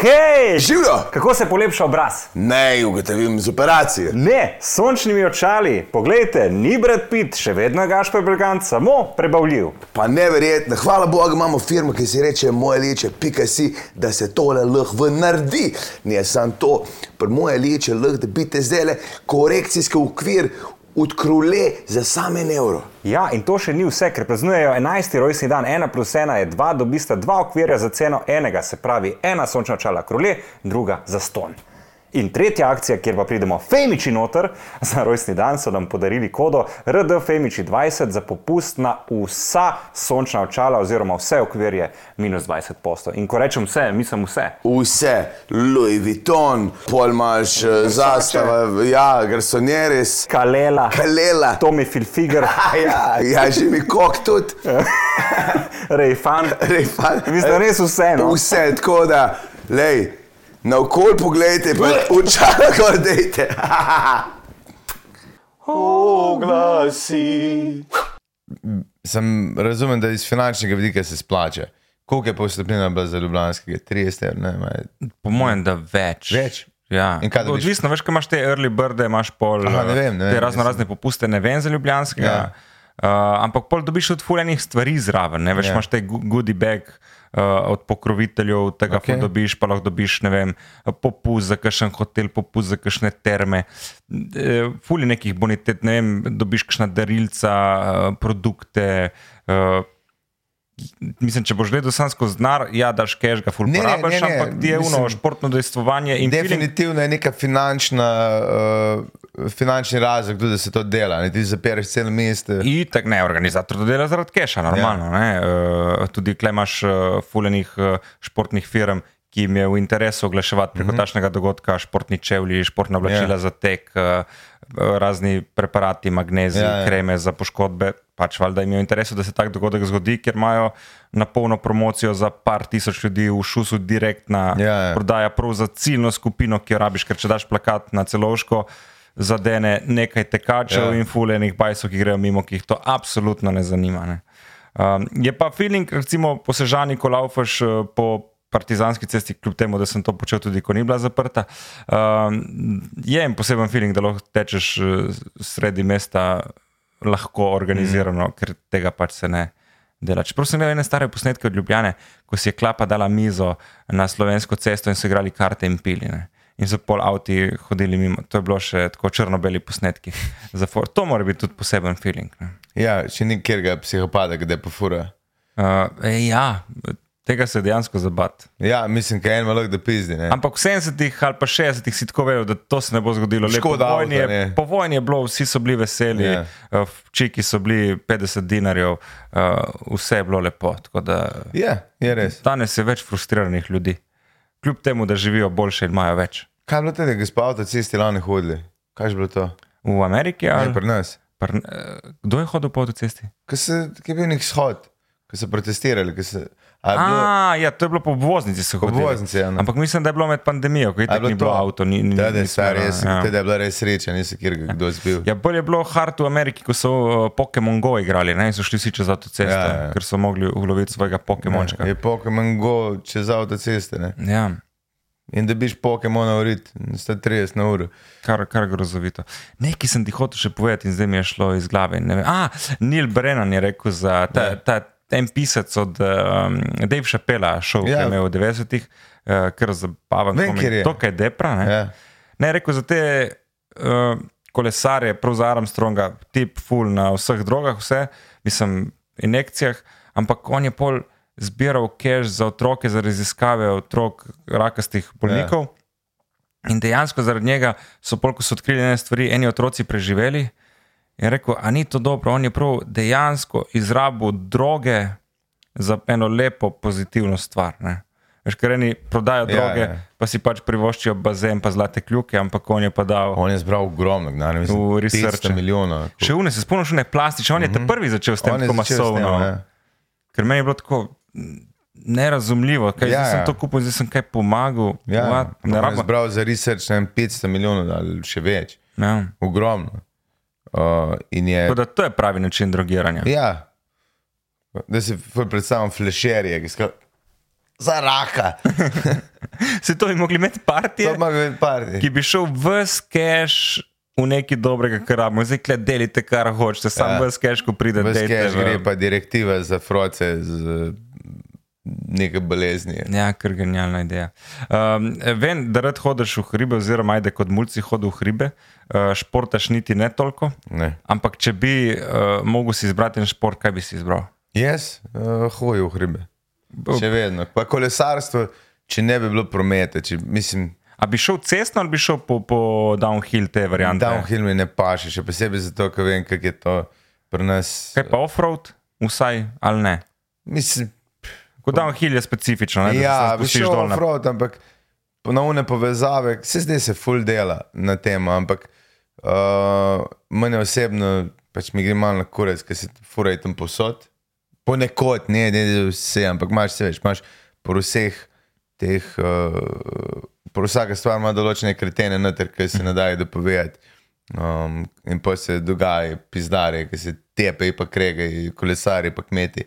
Hej, Živijo! kako se polepša obraz? Ne, ugotovim z operacije. Ne, s sončnimi očali. Poglejte, ni Brad Pitt, še vedno je Gašpor Belgant, samo prebavljiv. Pa neverjetno, hvala Bogu imamo firmo, ki si reče moje leče, pika si, da se tole lahko naredi. Ne samo to, pri moje leče lahko dobite zdaj le korekcijski ukvir od krule za same evro. Ja, in to še ni vse, ker praznujejo 11. rojstni dan, 1 plus 1 je 2, dobista dva okvirja za ceno enega, se pravi ena sončna očala krule, druga za ston. In tretja akcija, kjer pa pridemo Femiči noter, za rojstni dan so nam podarili kodo RD Femiči 20 za popust na vsa sončna očala oziroma vse okvirje minus 20%. In ko rečem vse, mislim vse. Vse, Louis Vuitton, pol imaš eh, zastava, ja, garsonjeres, Kalela, kalela. Tommy Filfiger, Ja, ja, že mi kok tudi. Rejfan. Refan. Mislim, res vse. No? Vse, tako da, lej, na okol pogledajte, pa očala gor dejte. Oglasi. Sem razumem, da iz finančnega vidika se splača. Koliko je postopnina bila za Ljubljanskega? 30 evrov, ne vem. Po mojem, da več. Več? Ja. Odvisno, veš, kaj imaš te early birde, imaš pol. Aha, ne vem, ne vem, te razno razne popuste, ne vem za Ljubljanskega. Ja. Uh, ampak pol dobiš tudi fuljenih stvari zraven, ne veš, Ja. imaš te goodie bag. Uh, od pokroviteljev tega Okej. okay. dobiš, pa lahko dobiš, ne vem, popust za kakšen hotel, popust za kakšne terme, e, fuli nekih bonitet, ne vem, dobiš kakšna darilca, uh, produkte. Uh, mislim, če boš gledal sam skozi znar, ja, daš cash, ga ful Ne, ne, porabiš, ne, ne, ampak je uno športno dejstvovanje in feeling, Definitivno je neka finančna, uh, finančni razlog, tudi, da se to dela. Ne? Ti zapereš cel mest. Itak ne, organizator to dela zaradi keša, normalno. Ja. Uh, tudi klej imaš uh, fuljenih uh, športnih firm, ki jim je v interesu oglaševati preko mm -hmm. takšnega dogodka, športni čevlji, športna oblačila Ja. ja. za tek, uh, razni preparati, magnezij, Ja, ja, kreme za poškodbe. Pač valjda jim je v interesu, da se tak dogodek zgodi, ker imajo na polno promocijo za par tisoč ljudi v šusu direktna Ja, ja. prodaja prav za ciljno skupino, ki jo rabiš, ker če daš plakat na celoško, zadene nekaj tekačev Ja. in fuljenih bajsov, ki grejo mimo, ki jih to absolutno ne zanima. Ne. Um, je pa feeling, recimo po Sežani, ko laufaš uh, po Partizanski cesti, kljub temu, da sem to počel tudi, ko ni bila zaprta, um, je en poseben feeling, da lahko tečeš uh, sredi mesta lahko organizirano, mm. ker tega pač se ne. Dela. Čeprav sem imel ene stare posnetke od Ljubljane, ko si je klapa dala mizo na slovensko cesto in so igrali karte in pili. Ne. In so pol avti hodili mimo. To je bilo še tako črno-beli posnetki. To mora biti tudi poseben feeling. Ne. Ja, če ni kjerga psihopata, ki te pofura. Uh, e, ja, tega se dejansko zabati. Ja, mislim, da je en malok da pizdi. Ne? Ampak v 70-ih ali pa 60-ih si tako vedel, da to se ne bo zgodilo. Le Škoda po, vojni je, ne. po vojni je bilo, vsi so bili veseli, Ja. yeah. čiki so bili 50 dinarjev, uh, vse je bilo lepo. Da Ja, je res. danes je več frustriranih ljudi, kljub temu, da živijo boljše in imajo več. Kaj je bilo tega, ki smo po avtocesti lani hodili? Kaj je bilo to? V Ameriki Ne, ali pri nas. Pr, eh, kdo je hodil po avtocesti? Ko je bil nek shod, ko so protestirali. ko Se, a je bilo, A, ja, to je bilo po obvoznici. so Po hodili. obvoznici, ja, no. Ampak mislim, da je bilo med pandemijo, ko je je tako ni bilo to? avto. Ni, ni, Da, da, ni stari, smela, res, ja. teda je bila res sreča, nisem kjer kdo zbil. Ja, bolje je bilo hard v Ameriki, ko so uh, Pokémon Go igrali, ne, in so šli vsi čez avtocesto, Ja, ja, ja. ja. ker so mogli uloviti svojega Pokémončka. Je Pokémon Go čez avtoceste. Ne? Ja, In da biš Pokémona urit, 130 na uro. kar, kar grozovito. Nekaj sem ti hotel še povedati in zdaj mi je šlo iz glave. A, Neil Brennan je rekel za ta, Ja. ta en pisec od um, Dave Chappella, šov, ja. ki Ja. je imel v 90-ih, uh, kar zabaven Vem, kjer je. To, kaj je depra. Ne? Ja. Ne, rekel za te uh, kolesarje, prav za Armstronga, tip full na vseh drogah, vse, mislim, injekcijah, ampak on je pol zbiral cash za otroke, za raziskave otrok rakastih bolnikov. In dejansko zaradi njega so, pol, ko so odkrili ene stvari, eni otroci preživeli. In rekel, a ni to dobro, on je prav dejansko izrabil droge za eno lepo, pozitivno stvar. Ne? Veš, ker eni prodajo Ja, droge, ja. pa si pač privoščijo bazen, pa zlate kljuke, ampak on je pa dal. On je zbral ogromno, ne vem, V 500 researche. milijonov. Še une, se spomniš, ne plastične, on je te prvi začel s tem, Mhm. Tako s tem, masovno. ja. Ker meni je bilo tako mm, nerazumljivo, kaj Ja, ja, sem ja. to kupil, zdaj sem kaj pomagal. Ja, What? ne rabim. zbral za research ne vem, 500 milijonov ali še več. Ja. Ogromno. Uh, je. Tako da to je pravi način drogiranja. Ja, da si predstavljam flešerje, ki so za raka. Se to bi mogli imeti partije, To ima biti parti. ki bi šel vs cash v neki dobrega, kar rabimo. Zdaj, kle, delite, kar hočete, sam Ja. vs cash, ko pride Ves dejte cash v- gre pa direktiva za froce z neke bolezni. Ja, kar genialna ideja. Um, vem, da rad hodiš v hribe, oziroma ajde kot mulci hodi v hribe, uh, športaš niti ne toliko. Ne. Ampak, če bi uh, mogel si izbrati en šport, kaj bi si izbral? Jaz uh, hodim v hribe. Še vedno. Pa kolesarstvo, če ne bi bilo prometa, če mislim. A bi šel cestno ali bi šel po, po downhill te variante? Downhill mi ne paše, še posebej zato, ker vem, kako je to pri nas. Kaj pa offroad, vsaj ali ne? Mislim, Kot downhill je specifično, ne? da ja, se bi spustiš šel dol na offroad, ampak ponovne povezave, se zdaj se full dela na tem, ampak uh, meni osebno pač mi gre malo na kurec, ker se furaj tam posod. Ponekod, ne, ne, ne vse, ampak imaš se več, imaš po vseh teh, uh, po vsaka stvar ima določene kretene noter, ki se ne dajo dopovedati. Um, in pa se dogaja, pizdare, ki se tepe, pa krege, kolesari, pa kmeti.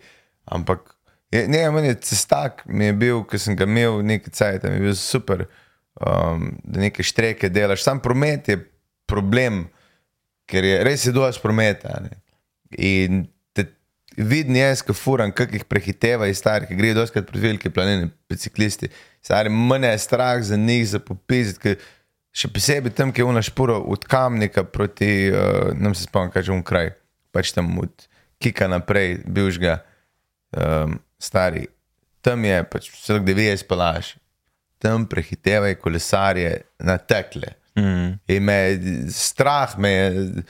Ampak, je, ne, meni je cestak, mi je bil, ki sem ga imel nekaj cajt, mi je bil super, um, da neke štreke delaš. Sam promet je problem, ker je res je dovolj prometa. In te vidim jaz, ko furam, kako jih prehiteva iz starih, ki grejo doskrat pred velike planine, biciklisti. Stari, mene je strah za njih, za popizit, ker še posebej tam, ki je una špura od kamnika proti, uh, nam se spomnim, kaj že un kraj, pač tam od Kika naprej, bivšga, um, stari. Tam je pač kde veš, palaš. Tam prehitevajo kolesarje na tekle. Mm. In me strah, me je,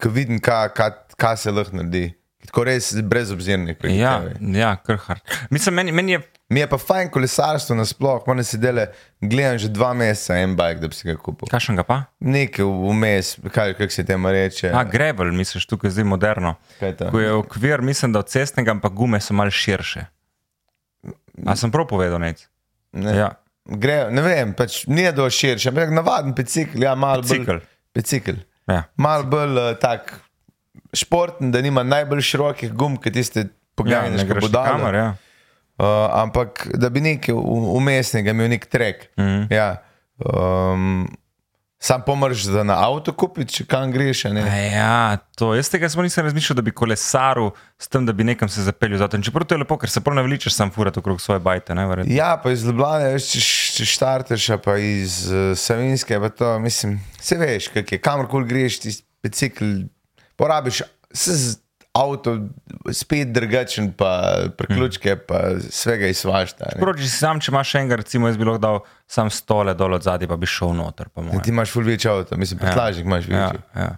ko vidim, kaj ka, ka se lahko naredi. Tako res brezobzirni. Ja, ja kar hard. Mislim, meni, meni je Mi je pa fajn kolesarstvo nasploh, moram si dele, gledam že dva meseca en bike, da bi si ga kupil. Kakšen ga pa? Nekaj vmes, kaj kak se temu reče. A, Gravel, misliš, tukaj zdaj moderno. Kaj? Ko je okvir, mislim, da od cestnega, ampak gume so mal širše. A sem prav povedal, nec? Ne. Ja. Gre, ne vem, pač ni dovolj širši, ampak navaden bicikl, ja, malo bolj. Bicikl. Ja. Mal bolj uh, tak športen, da nima najbolj širokih gum, ki tiste Ja, pogajanja, ne ki bodo kamor, ja. Uh, ampak da bi nekaj umestnega imel nek trek. Mm. -hmm. ja, um, sam pomrš, da na avto kupiš, če kam greš. Ja, to. Jaz tega smo nisem razmišljal, da bi kolesaril s tem, da bi nekam se zapeljal. Zato. Čeprav to je lepo, ker se prav ne veličaš sam furati okrog svoje bajte. Ne, verjetno. Ja, pa iz Ljubljana, veš, če, če štarteš, pa iz uh, Savinske, pa to, mislim, se veš, kak je, kamorkoli greš, ti bicikl, porabiš, se avto, spet drugačen, pa priključke, pa svega. Prav, če si sam, če imaš enega, recimo, jaz bi lahko dal sam stole dol od zadaj, pa bi šel noter. Ti imaš ful večji avto, mislim, prtlažnik imaš Ja, večji. ja.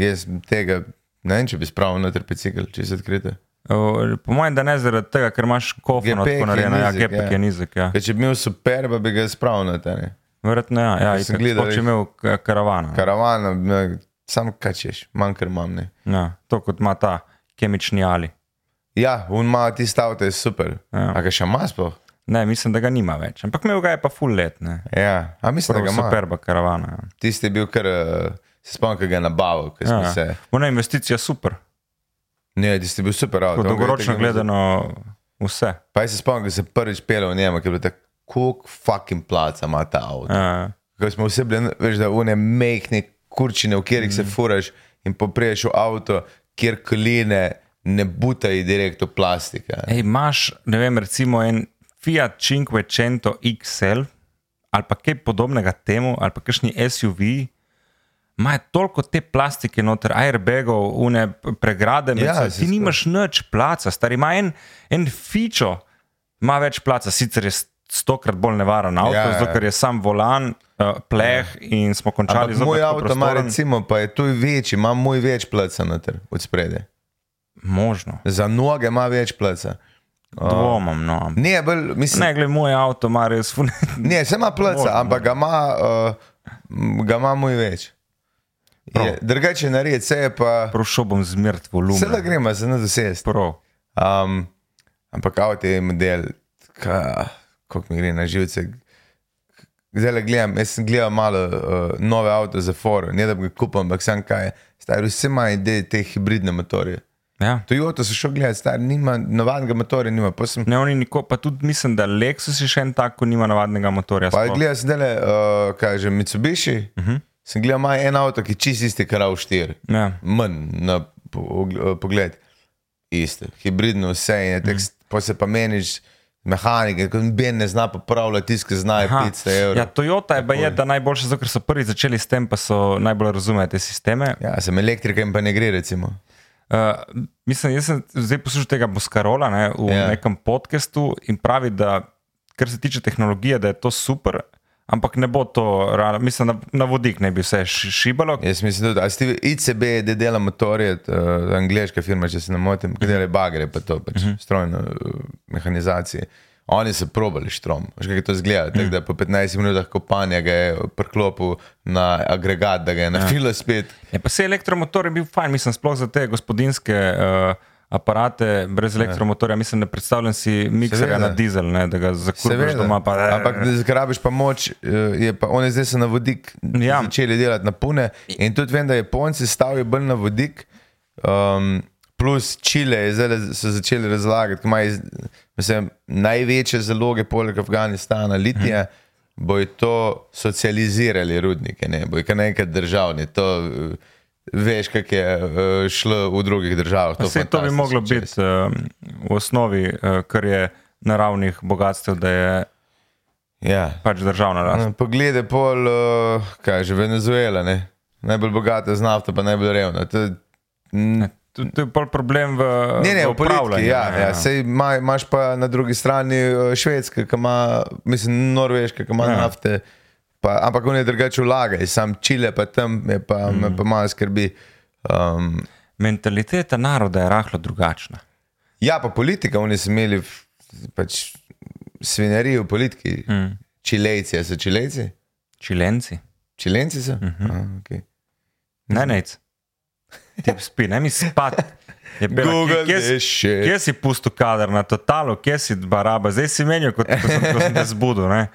Jaz tega, ne vem, če bi spravil noter bicikl, če se odkrite. O, Po mojem, da ne zaradi tega, ker imaš kofano Gepek tako je narejeno, ja, gepek ja. je nizek. Ja. Ker če bi imel super, pa bi ga spravil noter. ne. Verjetno ja, ja sem itak, gledal, sploh, če res. imel ka- karavana. Karavana, ne, sam kačeš, manj kar imam. Ne. Ja, to kot ima ta kemični ali. Ja, un ima tisti avto, je super. Ja. A ga še ima sploh? Ne, mislim, da ga nima več. Ampak imel ga je pa full let. Ne. Ja, a mislim, da Prav ga ima. superba karavana. Ja. Tisti je bil kar, uh, se spomnim, ki ga je nabavil, ker Ja. se. Ona investicija super. Ne, tisti je bil super avto. On dolgoročno gledano vse. Pa jaz se spomnim, ko se prvič pel v njemu, ki je bilo tako, koliko fucking placa ima ta avto. Ja. Ko smo vsi bili, veš, da une mehne kurčine, v katerih Mm. se furaš in popriješ v avto, kjer koline ne butajo direkt v plastike. Ej, imaš, ne vem, recimo en Fiat Cinquecento XL ali pa kaj podobnega temu, ali pa kakšni SUV. Imajo toliko te plastike noter, airbagov, une pregrade, med Ja, ti nimaš nič placa, stari ima en, en fičo, ima več placa, sicer je stokrat bolj nevaren avto, Ja, ja, ja. zato ker je sam volan, uh, pleh in smo končali Ampak moj zopet avto ima prostoren. recimo, pa je tu večji, ima moj več pleca noter od sprede. Možno. Za noge ima več pleca. Dvomam, no. ampak- Ne, bolj, mislim, Ne, gled, moj avto ima res fun. Ne, se ima pleca, Možno, ampak ga ima, uh, ga ima moj več. Je, drugače narediti, vse je pa. Prošel bom zmert volumen. Vse da gremo, se ne zasest. Prav. Um, ampak avto je model, kako mi gre na živce. Zdaj le gledam, jaz sem gledal malo uh, nove avto za forum, ne da bi ga kupil, ampak sem kaj, stari vsi imajo ideje te hibridne motorje. Ja. Toyota so šel gledati, stari nima navadnega motorja, nima. Sem Ne, oni niko, pa tudi mislim, da Lexus je še en tak, ko nima navadnega motorja. Pa gledal sem dele, uh, kaj že Mitsubishi, uh Mhm. -huh. sem gledal ima en avto, ki je čist isti, kar v štiri. Ja. Manj na eh, pogled. Isto, hibridno vse je Mhm. pa se pa meniš mehanike, kot Ben ne zna popravljati, tiskati znajo Aha. 500 evrov. Ja, Toyota je pa je, da najboljše, zato ker so prvi začeli s tem, pa so najbolj razumejo te sisteme. Ja, sem elektrika in pa ne gre, recimo. Uh, mislim, jaz sem zdaj poslušal tega Boskarola ne, v Ja. yeah. nekem podkastu in pravi, da kar se tiče tehnologije, da je to super, ampak ne bo to, realno. mislim, na, na vodik ne bi vse ši- šibalo. Jaz mislim, tudi, a ste ICB, da dela motorje, uh, angliška firma, če se ne motim, ki dela bagre, pa to pač uh -huh. strojno uh, mehanizacije. Oni so probali štrom, veš kako to zgleda, tako da po 15 minutah kopanja ga je priklopil na agregat, da ga je nafilo spet. Ja, pa se elektromotor je bil fajn, mislim, sploh za te gospodinske uh, aparate brez elektromotorja. Mislim, da predstavljam si mikserja na dizel, ne, da ga Seveda, doma. Pa, ampak da zgrabiš pa moč, eh, je pa oni zdaj so na vodik Ja. ja. začeli delati na pune. In tudi vem, da Japonci stavijo bolj na vodik, um, plus Čile je zdaj so začeli razlagati, da imajo mislim, največje zaloge, poleg Afganistana, litija. Mhm. Bojo to socializirali rudnike, ne bojo kar nekaj državni. To, eh, Veš, kako je eh, šlo v drugih državah. Pa saj to bi moglo biti uh, v osnovi, uh, kar je naravnih bogatstev, da je Ja. pač državna rast. No, Poglede pol, uh, kaj že Venezuela, ne? najbolj bogata z nafto, pa najbolj revna. To, mm, To, to je pol problem v, ne, ne, v upravljanju. Ja, ne, ja. Sej ima, imaš pa na drugi strani uh, Švedska, ki ima, mislim, Norveška, ki ima Ja. ja. nafte, pa, ampak on je drugače vlaga, sam Čile pa tam me pa, mm. me pa malo skrbi. Um, Mentaliteta naroda je rahlo drugačna. ja, pa politika, oni so imeli pač svinjarijo v politiki. Mm. Čilejci, so čilejci? Čilenci, Čilenci so? Mm -hmm. ah, okay. ne nec. Ti spi, ne mi spati. Je bila, Google kje, kje, shit. kje si pustil kader na totalu, kje si baraba, zdaj si menil, kot ko sem, ko sem te zbudil. Ne?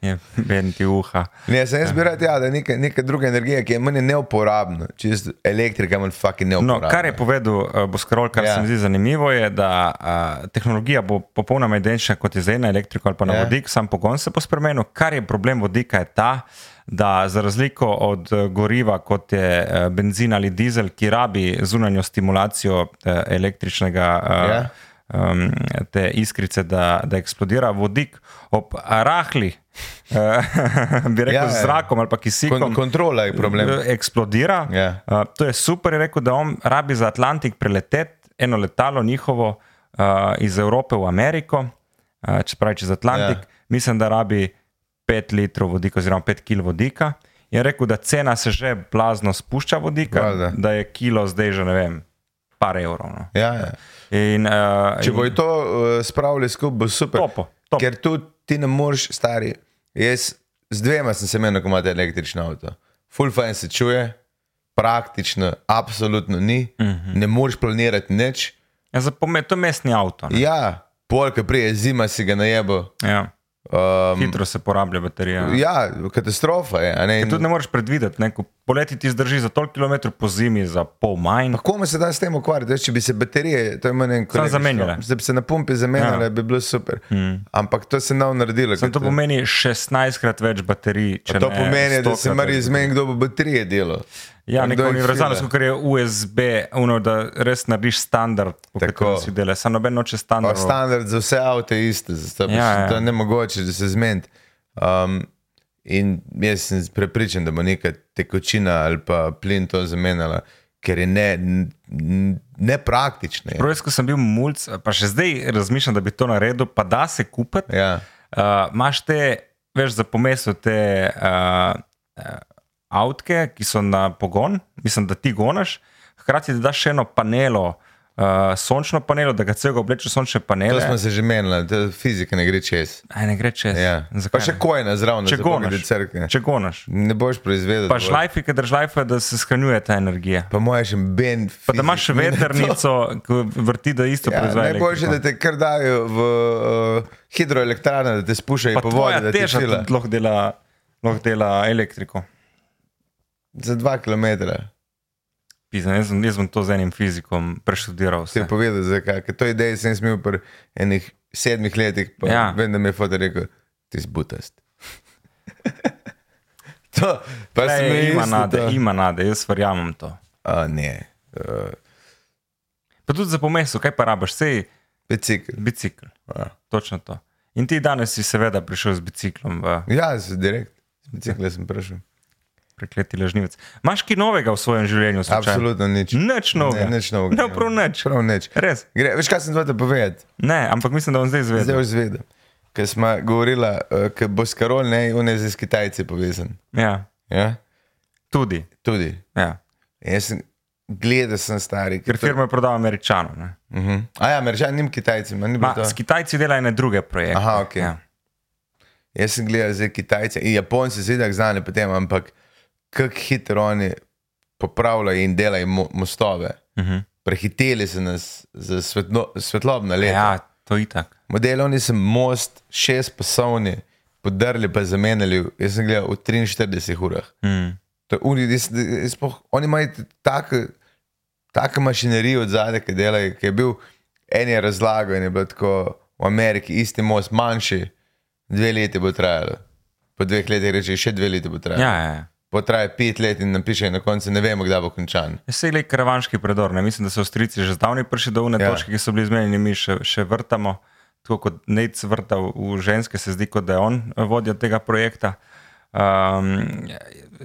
Je ben ti uha. Ne, sem jaz bi rad, ja, da je neka, neka druga energija, ki je meni neuporabna. Čisto elektrika meni fucking No, neuporabna. kar je povedal uh, Boskarol, kar ja. Ja. se mi zdi zanimivo, je, da uh, tehnologija bo popolnoma identična kot je zdaj na elektriko ali pa na Ja. vodik, sam pogon se bo spremenil. Kar je problem vodika, je ta, da za razliko od eh, goriva, kot je eh, benzin ali dizel, ki rabi zunanjo stimulacijo eh, električnega. eh, Ja. Um, te iskrice, da, da eksplodira vodik ob rahli, uh, bi rekel, Ja, ja, ja. zrakom ali kisikom. Kon kontrola je problem. Eh, Eksplodira. Ja. Uh, to je super, je rekel, da on rabi za Atlantik preleteti eno letalo njihovo uh, iz Evrope v Ameriko, uh, če pravi čez Atlantik. Ja. Mislim, da rabi 5 litrov vodika, oziroma 5 kg vodika. Je rekel, da cena se že blazno spušča vodika, Valjda. da je kilo zdaj že ne vem, par evrov. No. Ja, ja. In, uh, Če bojo to uh, spravili skupaj, bo super. Topo, top. Ker tu ti ne moreš, stari. Jaz z dvema sem se menil, ko imate električno avto. Full fine se čuje, praktično, absolutno ni, uh Mhm. -huh. ne moreš planirati nič. Ja, za pomen, to je mestni avto. ne. Ja, polka prije zima si ga najebo. Ja. Um, Hitro se porablja baterija. ja, katastrofa je. Ne? Ker tudi ne moreš predvideti, ne, poleti ti zdrži za toliko kilometrov, po zimi za pol manj. Pa komu se da s tem ukvarjati? Veš, Če bi se baterije, to je meni en kolega. zamenjale. Da bi se na pumpi zamenjale, Ja. bi bilo super. Hmm. Ampak to se nav naredilo. Sem to pomeni 16krat več baterij. če To ne pomeni, da se 100-krat mora izmeniti, kdo bo baterije delal. Ja, neko kdo jih univerzalno, fila. kot je USB, uno, da res narediš standard, katerem si delaš. Samo noben noče Pa standard. standard za vse avto je isto, zato Ja, ja, ja. je ne mogoče, da se zmeni. Um, in jaz sem prepričan, da bo neka tekočina ali pa plin to zamenjala, ker je ne, nepraktično. Prav jaz, ko sem bil mulj, pa še zdaj razmišljam, da bi to naredil, pa da se kupiti. Ja. Uh, Imáš te veš, za pomesto te uh, uh, avtke, ki so na pogon, mislim, da ti gonaš, hkrati da daš še eno panelo, uh, sončno panelo, da ga celega oblečeš v sončne To panele. smo se že menili, da fizika ne gre čez. Aj, ne gre čez. Ja. Zakaj Pa še ne? kojna zraven, Če gonaš, če gonaš. Ne boš proizvedel. Pa šlajfi, ki držlajfa, da se shranjuje ta energija. Pa moje še ben. Pa da imaš veternico, ki vrti, da isto Ja, proizvaja. najboljše, da te kar dajo v uh, hidroelektrane, da te spuščajo po vodi, da te teža tudi lahko dela, lahko dela elektriko. Za dva kilometra. Pizem, jaz, sem- jaz sem to z enim fizikom preštudiral. Ti je Vse. povedal, zakaj. Ker to idejo sem smel pri enih sedmih letih, pa Ja. vem, da mi je fotor rekel, ti si butast. to, pa Ej, sem ima nade, to. ima nade, jaz verjamem to. A, ne. Uh, Pa tudi za pomesu, kaj pa rabaš, sej bicikl. bicikl. Ja. Točno to. In ti danes si seveda prišel z biciklom v Ja, direkt. Z bicikla sem prišel. Prekleti ležnivec. Imaš kaj novega v svojem življenju? slučajno? Absolutno nič. Nič novega. Ne, nič novega. No, prav nič. Prav nič. Res. Gre, veš, kaj sem hotel povedati? Ne, ampak mislim, da bom zdaj Zdaj izvedel. boš zvedel. Ker smo govorili, uh, ker bo skarol, ne, on je z Kitajci povezan. Ja, Ja? tudi. Tudi. Ja. Jaz sem gledal, sem stari. Ker firma je prodala Američanom. ne. Uh -huh. A ja, Američan, nim Kitajci, ma ni Ma, to. s Kitajci dela ene druge projekte. Aha, ok. Ja. Jaz sem gledal zdaj Kitajce in Japonci se zidek znani potem, ampak kako hitro oni popravljajo in delajo mo mostove. Uh -huh. Prehiteli so nas za svetlo, svetlobna leta. ja, to je itak. Model, oni so most šest pasovni, podrli pa zamenjali, jaz sem gledal v 43 urah. Mm. To Oni, jaz, jaz spoh, oni imajo tako, tako mašinerijo od zadaj, ki delajo, ki je bil en je razlagal in je bilo tako v Ameriki isti most, manjši, dve leti bo trajalo. Po dveh letih reče, še dve leti bo trajalo. Ja, ja, ja. Potraja pet let in napiše na koncu, ne vemo, kdaj bo končan. Vse je karavanški predor. Ne? Mislim, da so Avstrijci že zdavnaj prišli do une Ja. ja. točke, ki so bili zmenjeni, mi še, še vrtamo. Tako kot Nec vrta v, ženske, se zdi, kot da je on vodja tega projekta. Um,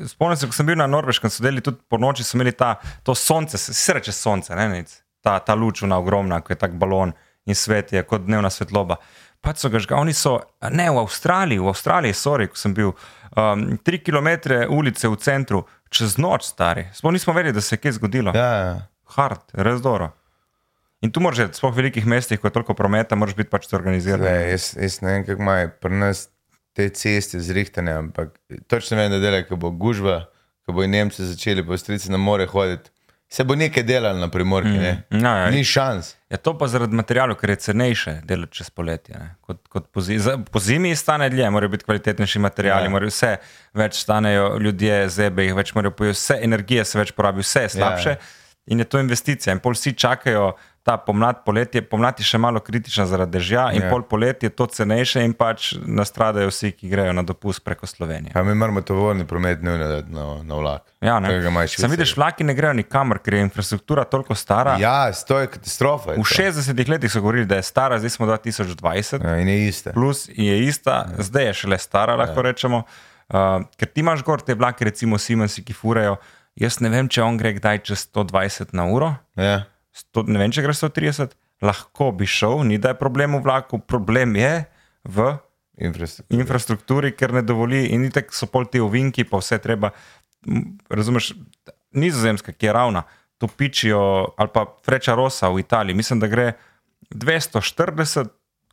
spomnim se, ko sem bil na Norveškem, so delili tudi po noči, so imeli ta, to sonce, se reče sonce, ne, Nec? ta, ta luč ona ogromna, ko je tak balon in svet je kot dnevna svetloba. Pač so ga žga, oni so, ne v Avstraliji, v Avstraliji, sorry, ko sem bil, um, tri km ulice v centru, čez noč stari. Sploh nismo vedeli, da se je kaj zgodilo. Ja, ja. Hard, res dobro. In tu moraš, sploh v velikih mestih, ko je toliko prometa, moraš biti pač organiziran. Zdaj, jaz, jaz ne vem, kako imajo pri nas te ceste zrihtane, ampak točno vem, da delajo, ko bo gužva, ko bo Nemci začeli po strici na more hoditi. Se bo nekaj delalo na primorki, mm. Ja, ja. Ni šans. Ja, to pa zaradi materijalov, ker je cenejše delati čez poletje. ne, Kot, kot po, zi, za- po zimi stane dlje, morajo biti kvalitetnejši materiali, Ja. morajo vse več stanejo ljudje, zebe jih več morajo pojesti, vse energije se več porabi, vse je slabše. Ja. Ja. In je to investicija. In pol vsi čakajo ta pomlad, poletje, pomlad je še malo kritična zaradi dežja, in Ja. ja. pol poletje je to cenejše, in pač nastradajo vsi, ki grejo na dopust preko Slovenije. Pa mi moramo tovorni promet nujno dati na, na vlak. Ja, ne. Sam vidiš, vlaki ne grejo nikamor, ker je infrastruktura toliko stara. Ja, to je katastrofa. je V to. 60 letih so govorili, da je stara, zdaj smo 2020, Ja, in je iste. plus je ista, zdaj je šele stara, lahko ja. rečemo. Uh, ker ti imaš gor te vlake, recimo Siemensi, ki furajo. Jaz ne vem, če on gre kdaj čez 120 na uro, Ja. 100, ne vem, če gre 130, lahko bi šel, ni da je problem v vlaku, problem je v Infrastruktura. infrastrukturi, ker ne dovoli in tako so pol ti ovinki, pa vse treba. Razumeš, nizozemska, ki je ravna, to pičijo, ali pa Freča Rosa v Italiji, mislim, da gre 240,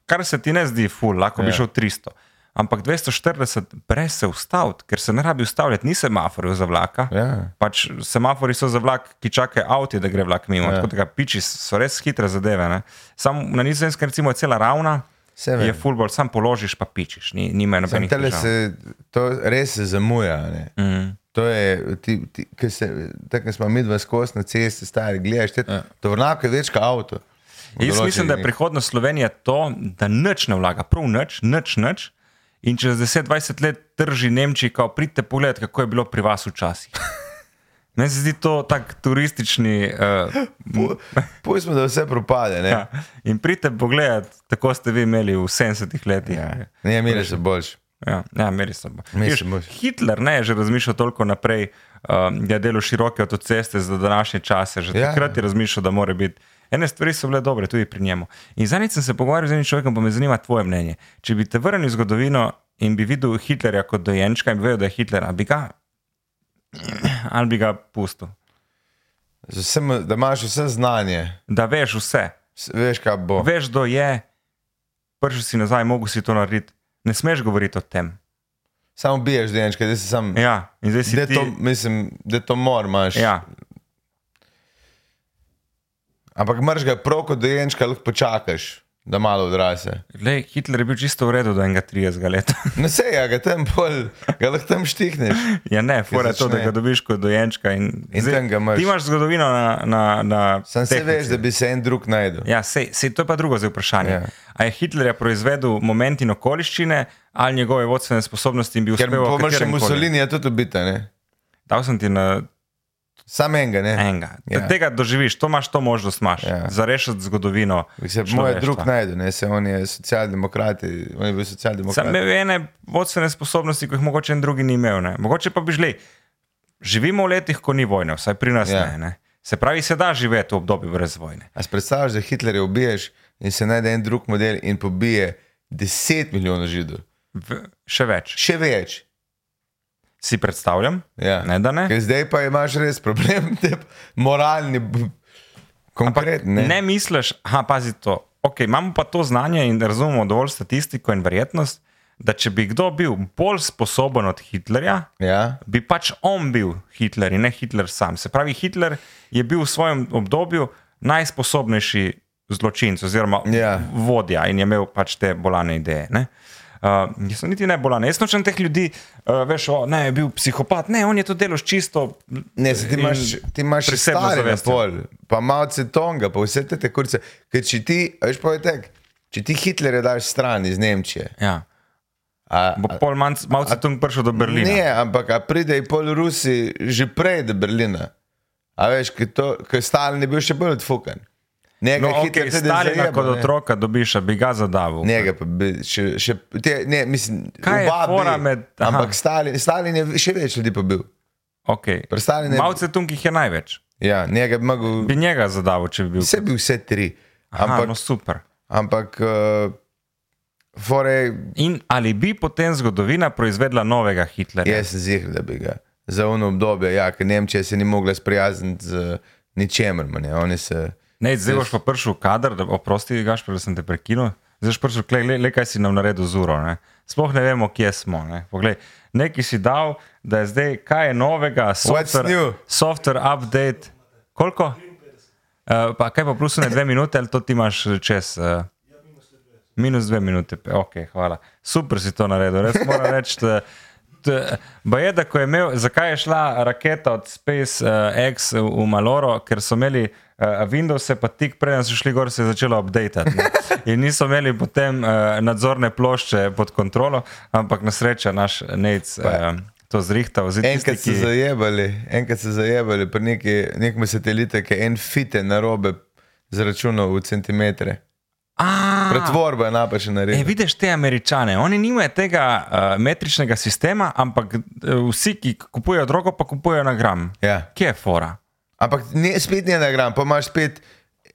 kar se ti ne zdi ful, lahko bi Ja. šel 300. Ampak 240 brez se ustaviti, ker se ne rabi ustavljati, ni semaforjev za vlaka. Ja. Pač semafori so za vlak, ki čakajo avti, da gre vlak mimo. Ja. Ja. Tako da piči so res hitre zadeve. Samo na nizozemskem recimo je cela ravna, Saj vem. je fulbol, sam položiš pa pičiš, ni, ni Sam meni nobenih tele težav. se, to res se zamuja. Ne. Mm. To je, ti, ti, ki se, tako smo mi dva skozi na cesti, stari, gledaš, te, ja. to vrnako je več kot avto. Jaz mislim, da je prihodnost Slovenije to, da nič ne vlaga, prav nič, nič, nič. In čez 10-20 let drži Nemčiji, kao pridite pogled, kako je bilo pri vas včasih. Meni se zdi to tak turistični. Uh, Pustimo, da vse propade. Ne? ja. In pridite pogled, tako ste vi imeli v 70-ih letih. Ja. Ne, imeli so boljši. Ja, ja meri so. bo. Hitler ne je že razmišljal toliko naprej, um, da je delal široke avtoceste za današnje čase. Že Ja. ja. takrat je razmišljal, da mora biti Ene stvari so bile dobre tudi pri njemu. In zadnjič sem se pogovarjal z enim človekom, pa me zanima tvoje mnenje. Če bi te vrnil v zgodovino in bi videl Hitlerja kot dojenčka in bi vedel, da je Hitler, ali bi ga, ali bi ga pustil. Vsem, da imaš vse znanje, Da veš vse, veš, kaj bo. veš, kdo je, prišel si nazaj, mogel si to narediti. Ne smeš govoriti o tem. Samo biješ denčke, da si sam. Ja, in zdaj si Da ti. to, mislim, da to mor imaš. Ja, Ampak mrš ga prav kot dojenčka, lahko počakaš, da malo odrase. Lej, Hitler je bil čisto v redu do enega 30 leta. No se ja, ga tam pol, ga lahko tam štihneš. Ja, ne, fora to, da ga dobiš kot dojenčka. In, In tam ga imaš. Ti imaš zgodovino na. na, na Sam se tehnici. veš, da bi se en drug najdel. Ja, sej, sej, to je pa drugo zdaj vprašanje. Ja. A je Hitler proizvedel moment in okoliščine ali njegove vodstvene sposobnosti in bil Ker uspel? v pomrš? Mussolini je tudi ubita, ne? Dal sem ti na Sam enega, ne? enega. Ja. Tega doživiš, to imaš, to možnost imaš. Ja. Za rešiti zgodovino. Se moj drug najde, ne? Se on je socialdemokrat, on je bil Sam socialdemokrat. imel ene vodstvene sposobnosti, ki jih mogoče en drugi ni imel. Ne. Mogoče pa bi želeli. Živimo v letih, ko ni vojne, vsaj pri nas ja. ne, ne. Se pravi, se da živeti v obdobju brez vojne. A si predstavljaš, da Hitlerja ubiješ in se najde en drug model in pobije 10 milijonov židov? V, še več. Še več. Si predstavljam? Ja. Ne, ne. Ker zdaj pa imaš res problem, te moralni, konkretni. Ne, ne misliš, a pazi to. Okay, imamo pa to znanje in razumemo dovolj statistiko in verjetnost, da če bi kdo bil bolj sposoben od Hitlerja, Ja, bi pač on bil Hitler in ne Hitler sam. Se pravi, Hitler je bil v svojem obdobju najsposobnejši zločinec oziroma Ja. vodja in je imel pač te bolane ideje. Ne? Uh, niso niti ne bolane. Jaz nočem teh ljudi, uh, veš, o, ne, je bil psihopat. Ne, on je to delo čisto. ne, se ti in imaš, ti imaš prisebno stare na zavestjo. pol, pa malo cetonga, pa vse te te kurce. Ker če ti, veš tek, če ti Hitlerja daš stran iz Nemčije, Ja. a, Bo pol malo se tu prišel do Berlina. Ne, ampak pride i pol Rusi že prej do Berlina. A veš, ker Stalin je bil še bolj odfukan. Njega No, je okay, tudi Stalina kot ne. otroka dobiš, bi ga zadavil. Njega pa bi še, še te, ne, mislim, Kaj je fora med- aha. Ampak Stalin, Stalin je še več ljudi pobil. Okay. Je- Malce tu jih je največ. Ja, njega bi mogel, Bi njega zadavil, če bi bil. vse bi vse tri. Aha, Ampak, no super. ampak uh, fore, In ali bi potem zgodovina proizvedla novega Hitlerja? jaz sem zihr, da bi ga za ono obdobje, ja, ker Nemčija se ni mogla sprijazniti z ničemer, ja, oni se. Ne, zdaj boš pa prišel v kader, da oprosti, Gašpor, da sem te prekinil. Zdaj boš prišel, klej, le, le kaj si nam naredil z uro. Ne? Sploh ne vemo, kje smo. Ne? Poglej, nekaj si dal, da je zdaj, kaj je novega, software, software update. Koliko? Uh, pa kaj pa plus ne dve minute, ali to ti imaš čez? Uh, minus dve minute, ok, hvala. Super si to naredil, res moram reči. je, da je imel, zakaj je šla raketa od SpaceX v v Maloro, ker so imeli uh, Windows, pa tik preden so šli gor, se je začelo updatati. ne. In niso imeli potem uh, nadzorne plošče pod kontrolo, ampak na srečo naš Nec uh, to zrihtal. Zdaj, tisti, Enkrat so ki- zajebali, enkrat so zajebali pri neki, nekem satelite, ki je en fite na robe zračunal v centimetre. A, Pretvorba je napačna E, naredila. vidiš te američane, oni nimajo tega uh, metričnega sistema, ampak uh, vsi, ki kupujejo drogo, pa kupujejo na gram. Ja. Kje je fora? Ampak ne, spet ne na gram, pa imaš spet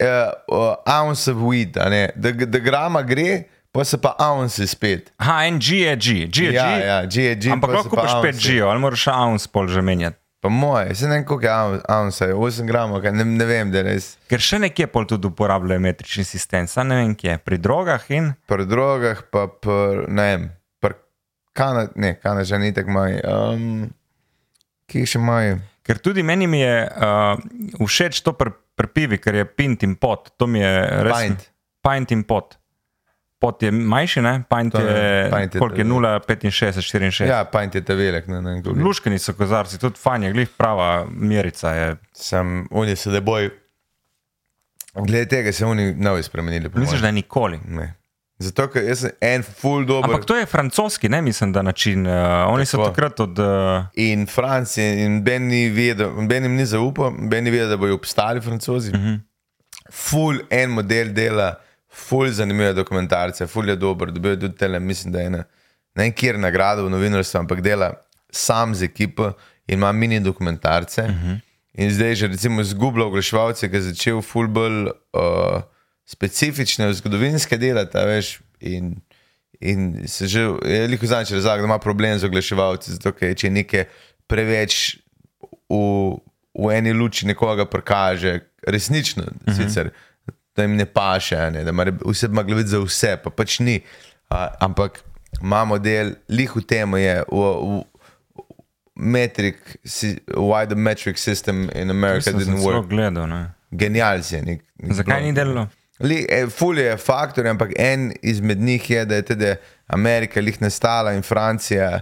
uh, ounce of weed, da, da grama gre, pa se pa ounce spet. Aha, en G je G, G je Ja, G. ja, G je G, ampak lahko kupiš 5 ounce. G, ali moraš ounce pol že menjati. Pa moje, se ne vem, koliko je ounce, ounce, 8 gramov, ne, ne vem, da res. Ker še nekje pol tudi uporabljajo metrični sistem, sam ne vem kje, pri drogah in. Pri drogah pa, pri, ne vem, pri Kanadi, ne, Kanadi ni tako maj. Um, Kje še imajo? Ker tudi meni je uh, všeč to pri pr pivi, ker je pint in pot. To mi je res. Pint. Pint in pot. Pot je manjši, ne? Pint To ne, je, pint je koliko je to- 0,65, 64. Ja, pint je ta velik, ne, ne. Luškani so kozarci, tudi fajn je, glih prava merica je. Sem, oni se da boj. Glede tega se oni novi spremenili. po Misliš, da nikoli. Ne. Zato, ker jaz sem en full dober. Ampak to je francoski, ne mislim, da način. Uh, oni so Tako. takrat od. Uh, In Francija, in Ben jim ni zaupal, Ben ni vedel, da bodo obstali francozi. Uh Mhm. -huh. Ful en model dela, ful zanimive dokumentarce, ful je dober, dobil je tudi tele, mislim, da je ena, ne vem, kjer nagrado v novinarstvu, ampak dela sam z ekipo in ima mini dokumentarce. Uh Mhm. -huh. In zdaj že recimo izgublja oglaševalce, ki je začel fulbol uh, specifične zgodovinske delati, a veš. In, in se že, veliko znači da ima problem z oglaševalci, zato ker če nekaj preveč v, v eni luči nekoga prikaže, resnično, uh -huh. sicer, da jim ne paše, ne, da ima vse ima glaviti za vse, pa pač ni. A, ampak imamo del, lih v tem je. V, v, Metric, why the metric system in America didn't work. gledal. Genial si je. Nek, nek Zakaj blog. ni delalo? Li, eh, ful je faktor, ampak en izmed njih je, da je tudi Amerika lih nastala in Francija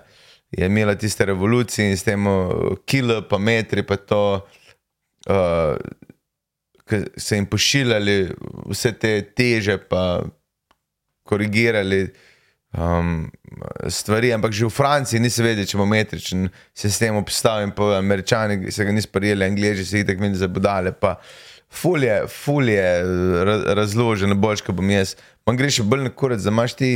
je imela tiste revolucije in s tem kilo, pa metri, pa to, uh, ki so jim pošiljali vse te teže, pa korigirali um, stvari, ampak že v Franciji niso vedeli, če bo metričen sistem obstal in pa američani se ga niso prijeli, angliži se jih tako imeli za budale. Pa ful je, ful je ra- razloženo, boljš, kot bom jaz. Man greš bolj na kurec, da imaš ti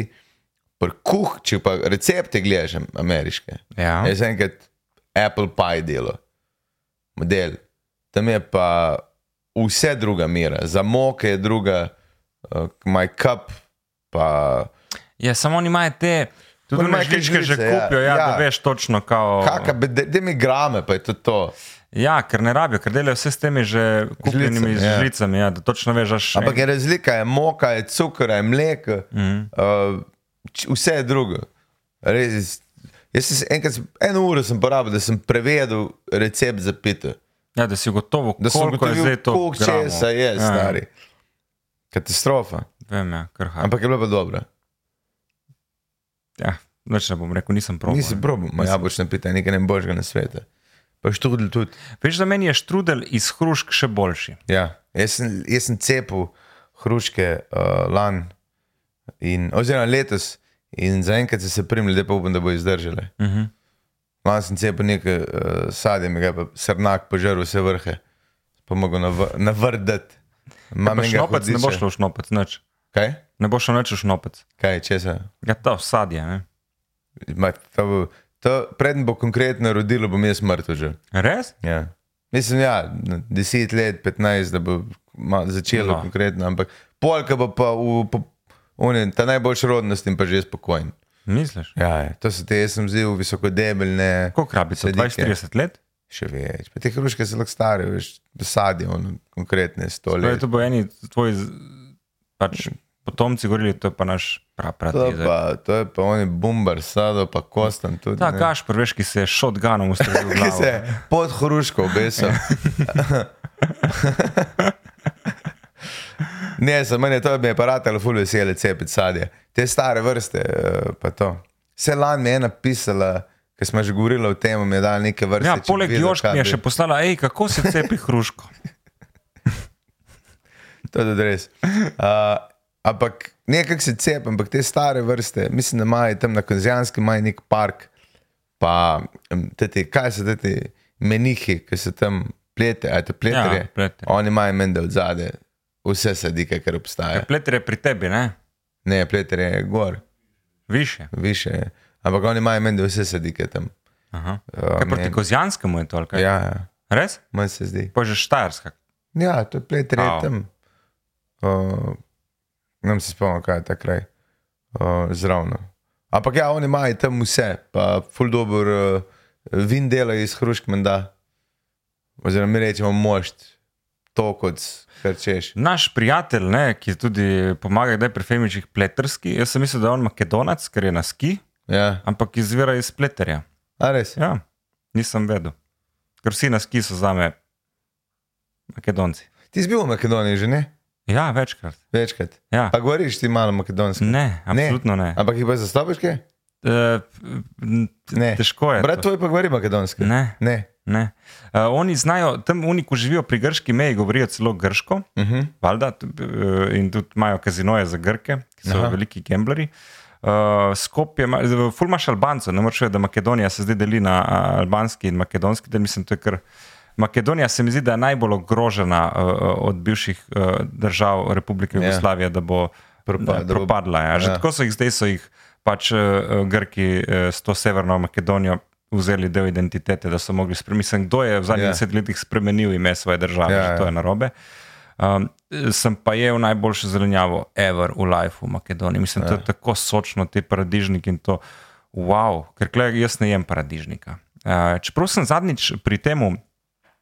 pri kuh, če pa recepte gledaš ameriške. Ja. Jaz sem enkrat Apple Pie delo, model. Tam je pa vse druga mera, za moke je druga, uh, my cup, pa Ja, samo oni imajo te, tudi imajo žličke že žlice, ja. kupijo, ja, Ja. da veš točno, kao. kaka, da mi grame, pa je to to. Ja, ker ne rabijo, ker delajo vse s temi že kupljenimi Žlicami, ja. žlicami, ja, da točno veš, až Ampak je razlika, je moka, je cukor, je mleko, mm. -hmm. uh, č- vse je drugo. Res, jaz sem enkrat, eno uro sem porabil, da sem prevedel recept za pito. ja, da si gotovo, Da sem koliko je ugotovil, zdaj to. koliko gramov. česa je, Ja, stari. Katastrofa. Vem, ja. Ampak je bila pa dobra. Ja, več ne bom rekel, nisem prav. Nisi probil, ma jabolčne pite, nekaj ne božga na svete. Pa študil tudi. Veš, da meni je štrudel iz hrušk še boljši. Ja, jaz sem, jaz sem cepil hruške uh, lani, in- oziroma letos, in zaenkrat so se primili, da pa upam, da bo izdržale. Uh -huh. Lani sem cepil nekaj uh, sadja, mi ga pa srnak požrl vse vrhe, pa mogo navrdati. Pa šnopec ne bo šlo v šnopec, nič. Kaj? Ne bo šlo nič v šnopec. Kaj, česa? Ja, to sadje, ne. Ma, to bo, to, preden bo konkretno rodilo, bom jaz mrtev že. Res? Ja. Mislim, ja, na 10 let, 15, da bo začelo No. no. konkretno, ampak polka bo pa v, po, une, ta najboljša rodnost in pa že spokojen. Misliš? Ja, ja, to so te, jaz sem zil visokodebeljne. Koliko rabiš? sadike. 20-30 let? Še več. Pa te hruške so lahko stare, veš, sadje, ono, konkretne sto let. to bo eni tvoji pač, potomci govorili, to je pa naš pravi. to je pa oni bumbar, sado, pa kostan tudi. Ta ne. Gašpor, veš, ki se je šotganom ustrelil Ki glavo. se je pod hruško obesil. ne, za mene to je paratalo, ful vesele cepiti sadje. Te stare vrste, eh, pa to. Vse lani mi je napisala, ker smo že govorili o tem, mi je dala neke vrste. Ja, poleg vedel, Jošk kaj mi je še poslala, hej, kako se cepi hruško. To je res. Uh, ampak nekako se cep, ampak te stare vrste, mislim, da imajo tam na Kozjanskem imajo nek park, pa em, teti, kaj so ti menihi, ki so tam plete, aj to pleterje. Ja, pleterje. Oni imajo mende od zade vse sadike, kar obstaja. Pleter je pri tebi, ne? Ne, pleter je gor, Više. više je. Ampak oni imajo mende vse sadike tam. Aha. Ja, Kaj proti meni- Kozjanskemu je to, ali? Ja, ja, Res? manj se zdi. Pa že Štajerska. Ja, to je pleter je Au. tam. Uh, vem se spomnim, kaj je ta kraj. Uh, zravno. Ampak ja, oni imajo tam vse, pa ful dobr uh, vin delajo iz hrušk menda. Oziroma mi rečemo mošt, to kot češ. Naš prijatelj, ne, ki tudi pomaga kdaj pri Femičih pleterski, jaz sem mislil, da je on makedonac, ker je na ski, Ja, ampak izvira iz pleterja. a res. Ja, nisem vedel. Ker vsi na ski so zame makedonci. Ti si bil v Makedoniji že ne? Ja, večkrat. Večkrat. Ja. Pa govoriš ti malo makedonsko. Ne, absolutno ne. Ampak jih pa zastopiš kaj? E, Ne. Težko je. Brat to. tvoj pa govori makedonsko. Ne. Ne. Ne. Uh, oni znajo, tam oni, ko živijo pri grški meji, govorijo celo grško, uh Mhm. -huh. valjda, uh, in tudi imajo kazinoje za Grke, ki so Aha. Veliki gambleri. Uh, Skopje, ful imaš Albancev, ne moreš reči, da Makedonija se zdaj deli na albanski in makedonski del. Mislim, to je kar. Makedonija se mi zdi, da je najbolj ogrožena uh, od bivših uh, držav Republike Ja. Jugoslavije, da bo Propa- da da propadla. Ja. Že ja. tako so jih zdaj, so jih pač uh, Grki uh, s to severno Makedonijo vzeli del identitete, da so mogli spremeniti. Kdo je v zadnjih Ja. deset letih spremenil ime svoje države, Ja, ja, ja. to je narobe. Um, sem pa jedel najboljše zelenjavo, ever v life v Makedoniji. Mislim, ja. to je tako sočno, te paradižniki in to, wow, ker jaz ne jem paradižnika. Uh, čeprav sem zadnjič pri temu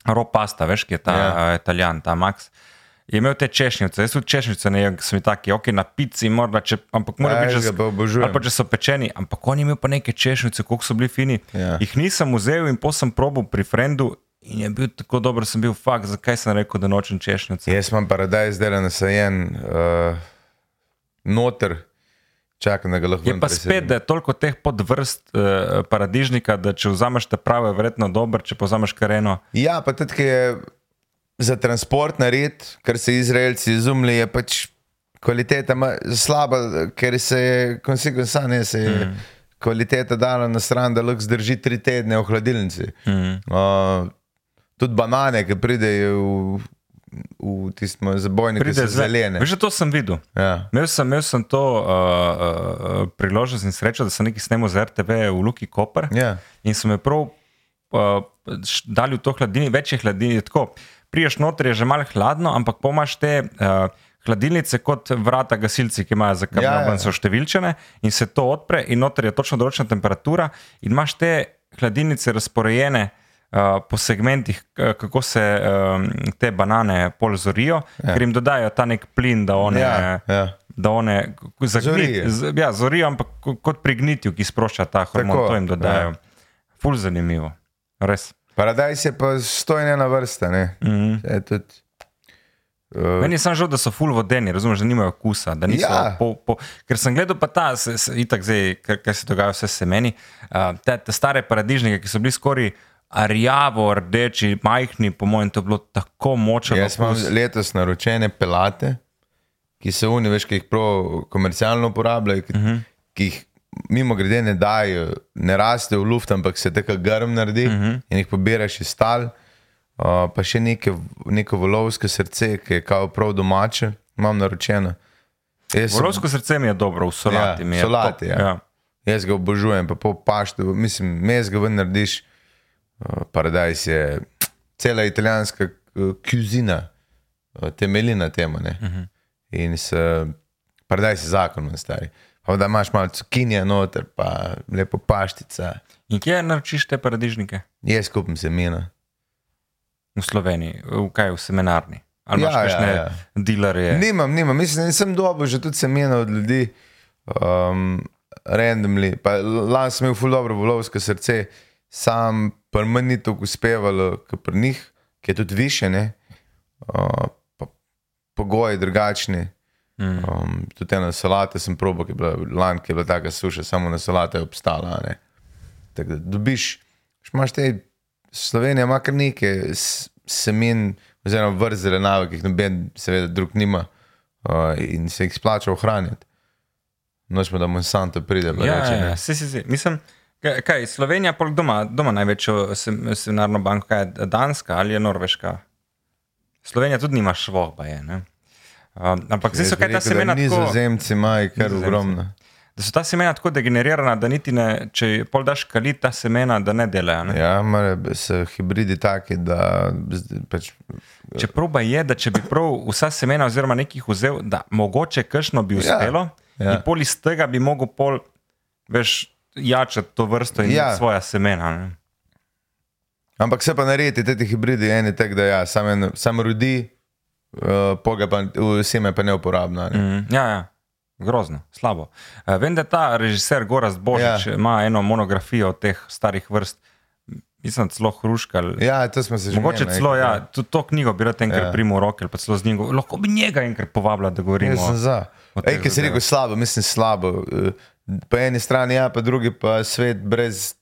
ropasta, veš, ki je ta Ja. ja. uh, italijan, ta Max. Je imel te češnjice, jaz tudi češnjice ne jem, sem taki, ok, na pici, morda, če, ampak mora Ja, biti jaz že ga pa če so pečeni, ampak on je imel pa neke češnjice, koliko so bili fini. Ja. Jih nisem vzel in potem sem probil pri frendu in je bil tako dober, sem bil fakt, zakaj sem rekel, da nočem češnjice. Jaz imam paradajz, zdaj nasajen, uh, noter, čakam, da ga lahko Je pa presedim. spet, da je toliko teh podvrst uh, paradižnika, da če vzameš te prave, je verjetno dober, če pa vzameš kareno. Ja, pa tudi, ki je za transport nared, kar se Izraelci izumili, je pač kvaliteta slaba, ker se je, konsekvensane se je mm. kvaliteta dala na stran, da lahko zdrži tri tedne v hladilnici. Mm. Uh, tudi banane, ki pridejo v, v tistem zabojniku, Pride zve- zelene. Veš, to sem videl. Ja. Imel sem, imel sem to uh, uh, priložnost in srečo, da sem nekaj snemal z RTV v Luki Koper. Ja. In so me prav uh, dali v to hladilnik, več je hladilnik. Tako, priješ noter, je že malo hladno, ampak pomaš te uh, hladilnice kot vrata gasilci, ki imajo za Ja, ja. karbon, so številčene in se to odpre, in noter je točno določena temperatura, in imaš te hladilnice razporejene. Uh, po segmentih, kako se um, te banane pol zorijo, ja. ker jim dodajo ta nek plin, da one, Ja, ja. Da one zagnit, Zorijo. z, ja, zorijo, ampak ko- kot pri gnitju, ki sprošča ta hormon, Tako, to jim dodajo. ja. Ful zanimivo, res. Paradajz je pa stojna vrsta. Ne? Mm -hmm. Je tudi, uh, Meni je samo žal, da so ful vodeni, razumeš, da nimajo okusa. Da Ja. po, po, ker sem gledal pa ta, se, se, itak zdaj, kar se dogaja vse semeni, uh, te, te stare paradižnike, ki so bili skoraj arjavo, rdeči, majhni, po mojem, to je bilo tako močno. Jaz imam letos naročene pelate, ki so oni, veš, ki jih prav komercialno uporabljajo, ki, uh -huh. ki jih mimo grede ne dajo, ne raste v luft, ampak se tako grm naredi uh -huh. in jih pobiraš iz tal. Uh, pa še neke, neko volovsko srce, ki je kao prav domače, imam naročeno. Jaz sem- Volovsko srce mi je dobro, v solati Ja, mi je. solati, top. ja. Ja. Jaz ga obožujem, pa po paštu, mislim, mes ga ven narediš. Uh, Paradajz je cela italijanska uh, kuzina, uh, temelji na tem. Uh -huh. In se, paradajz je zakon, stari. Pa da imaš malo cukinje noter, pa lepo paštica, In kje naročiš te paradižnike? jaz kupim semena. V Sloveniji, v kaj v seminarni. Ali imaš Ja, ja, kakšne ja. dilerje? Nimam, nimam, mislim, da nisem dobil že tudi semena od ljudi, um, randomly. Pa Lani sem imel ful dobro volovsko srce, sam pri meni ni tako uspevalo, kot pri njih, ki je tudi više, ne. Uh, pa pogoji drugačni. Mm. Um, tudi ena salata sem probil, ki je bila lani, ki je bila taka suša, samo na salata je obstala. ne. Tako da dobiš, imaš te, Slovenija ima kar nekaj semen, oziroma vrst zelenjave, ki jih noben, seveda, drug nima uh, in se jih splača ohraniti. Nočemo, da Monsanto pride, pa Ja, reče, ja, ja, si, si, si. Mislim, kaj, kaj Slovenija, pol doma, doma največjo sem- seminarno banko, kaj je Danska ali je Norveška? Slovenija tudi nima švohba, je. Ne? Um, ampak zdaj so kaj ta semena Nizozemci imajo kar ogromno. da so ta semena tako degenerirana, da niti ne, če pol daš kalit ta semena, da ne delajo. Ne? Ja, mora, so hibridi taki, da pač, Čeprav pa je, da če bi prav vsa semena oziroma nekih vzel, da mogoče kakšno bi uspelo, ja, ja. in pol iz tega bi mogel pol, veš, jačati to vrsto in Ja. ja. svoja semena. Ne? Ampak se pa naredi, te hibridi, eni tak, da ja, sam, en, sam rodi, uh, poga pa seme pa neuporabna. Ne? Mm, ja, ja. Grozno, slabo. Uh, vem, da ta režiser Gorast Božič Ja. ja. ima eno monografijo teh starih vrst, mislim, celo hruškal. Ja, to smo se že Mogoče menili, celo, ja, tudi to knjigo bi rad enkrat Ja. ja. primil v roke, ali pa celo z njim, lahko bi njega enkrat povabila, da govorimo. Jaz sem za. Ej, ki si rekel slabo, mislim slabo. Eh, Po eni strani ja, po drugi pa svet brez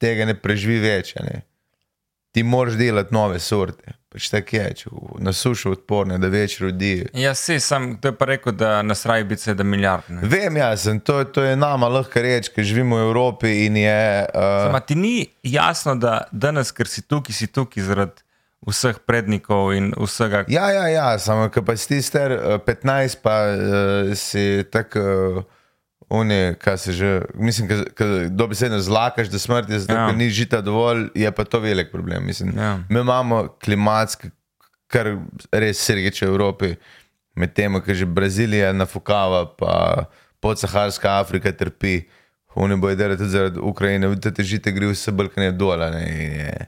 tega ne preživi več. Ne? Ti moraš delati nove sorte. Pač tako je, če na sušo odporne, da več rodi. Ja, si, sam, to je pa rekel, da nas raji biti sedem milijard. ne. Vem, jaz sem, to, to je nama lahko reči, ker živimo v Evropi in je. Uh, Ma ti ni jasno, da danes, ker si tukaj, si tukaj zaradi vseh prednikov in vsega. Ja, ja, ja samo ko pa si ti star eh, 15, pa uh, si tako uh, Oni, kaj se že, mislim, da dobesedno zlakaš do smrti, zato Ja. ja. ni žita dovolj, je pa to velik problem. Mislim, Ja. Mi imamo klimatske, kar res srgeče v Evropi, medtem ko že Brazilija nafukava, pa podsaharska Afrika trpi. Oni bojo delali tudi zaradi Ukrajine, vidite, te žite gre vse brkanje dol. je-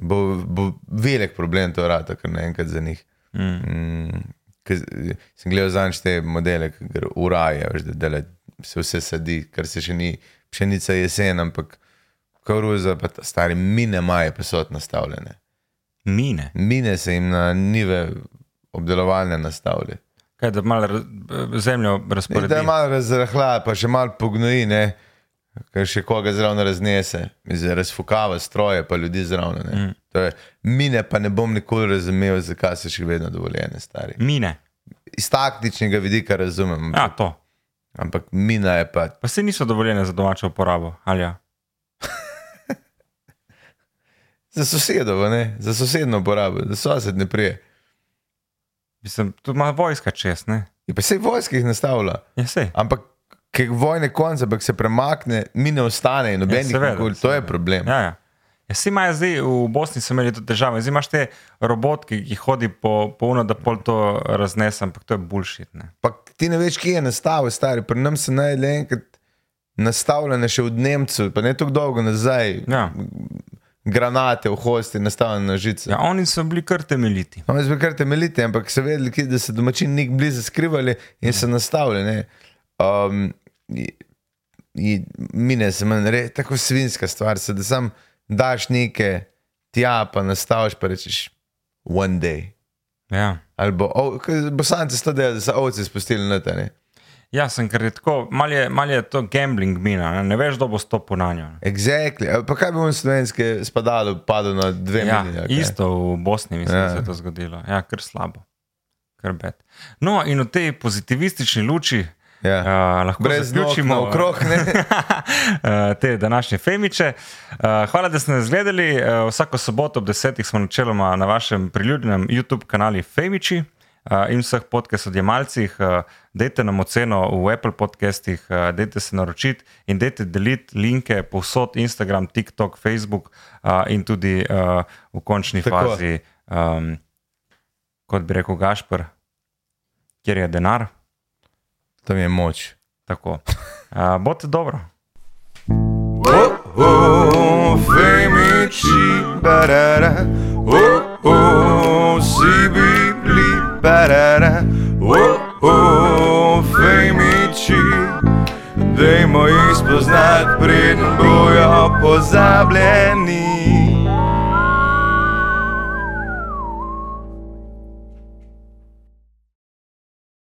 Bo, bo velik problem to rata, kar naenkrat za njih. Mm. Ke, sem gledal zadnjič te modele, ki raje, veš, da dele, se vse sadi, kar se še ni, pšenica jesen, ampak koruza, pa ta stari mine maje pa so nastavljene. Mine. Mine se jim na nive obdelovalne nastavlja. Kaj, da malo raz- zemljo Da razporedi. je malo razrahla, pa še malo pognoji, ne, ker še koga zraven raznese, Mislim, razfukava stroje, pa ljudi zraven. Mm. To je, mine pa ne bom nikoli razumel, zakaj so še vedno dovoljene, stari. Mine. Iz taktičnega vidika razumem, Ja, to. Ampak mina je pa Pa se niso dovoljene za domačo uporabo. Ali ja? za sosedovo, ne? za sosedno uporabo, da sosed ne prije. Mislim, tu ima vojska čez, ne? In pa se vojska jih nastavlja, Ja, sej. ampak ker vojne konce, ampak se premakne, mine ostane in nobenih seveda, nikoli. To je problem. Ja, ja. Ja, si imajo zdaj v Bosni, so imeli to težave. Zdaj imaš te robotke, ki hodi po polno, da pol to raznese, ampak to je bullshit. Ne? Pa ti ne veš, kje je nastavil, stari. Pri nas se naj le enkrat nastavljene še od Nemcev, pa ne tako dolgo nazaj. Ja. Granate v hosti, nastavljene na žice. Ja, oni so bili kar temeljiti. No, jaz bi kar temeljiti, ampak so vedeli, kje- da se domačini nik blizu skrivali in se nastavljali. Um, i- i- mine se meni, re, tako svinska stvar, se, da sam daš nekaj tja, pa nastaviš, pa rečeš one day. Ja. Ali bo, oh, bosanci to delajo, da so ovce spustili na te. Ja, sem ker je tako, malo je, mal je to gambling mina, ne, ne veš, kdo bo stopil na njo. Exactly. Pa kaj bi mu slovenske spadalo, padlo na dve Ja, mini? ali kaj? isto v Bosni, mislim, Ja. ja. se je to zgodilo. Ja, kar slabo. Kar bed. No, in v tej pozitivistični luči Ja. uh, lahko Brez zaključimo naokrog, ne? te današnje femiče. Uh, hvala, da ste nas gledali. Uh, vsako soboto ob desetih smo načeloma na vašem priljubljenem YouTube kanalu Femiči. Uh, in vseh podcast odjemalcih, uh, dajte nam oceno v Apple podcastih, uh, dajte se naročiti in dajte deliti linke povsod, Instagram, TikTok, Facebook uh, in tudi uh, v končni. Tako. fazi, um, kot bi rekel Gašpr, kjer je denar. Tam je moč. Tako. Uh, Bote dobro. Oh, femici, barara. Oh, oh, si bili, barara. Oh, oh, femici. Dajmo jih spoznati, preden bojo pozabljeni.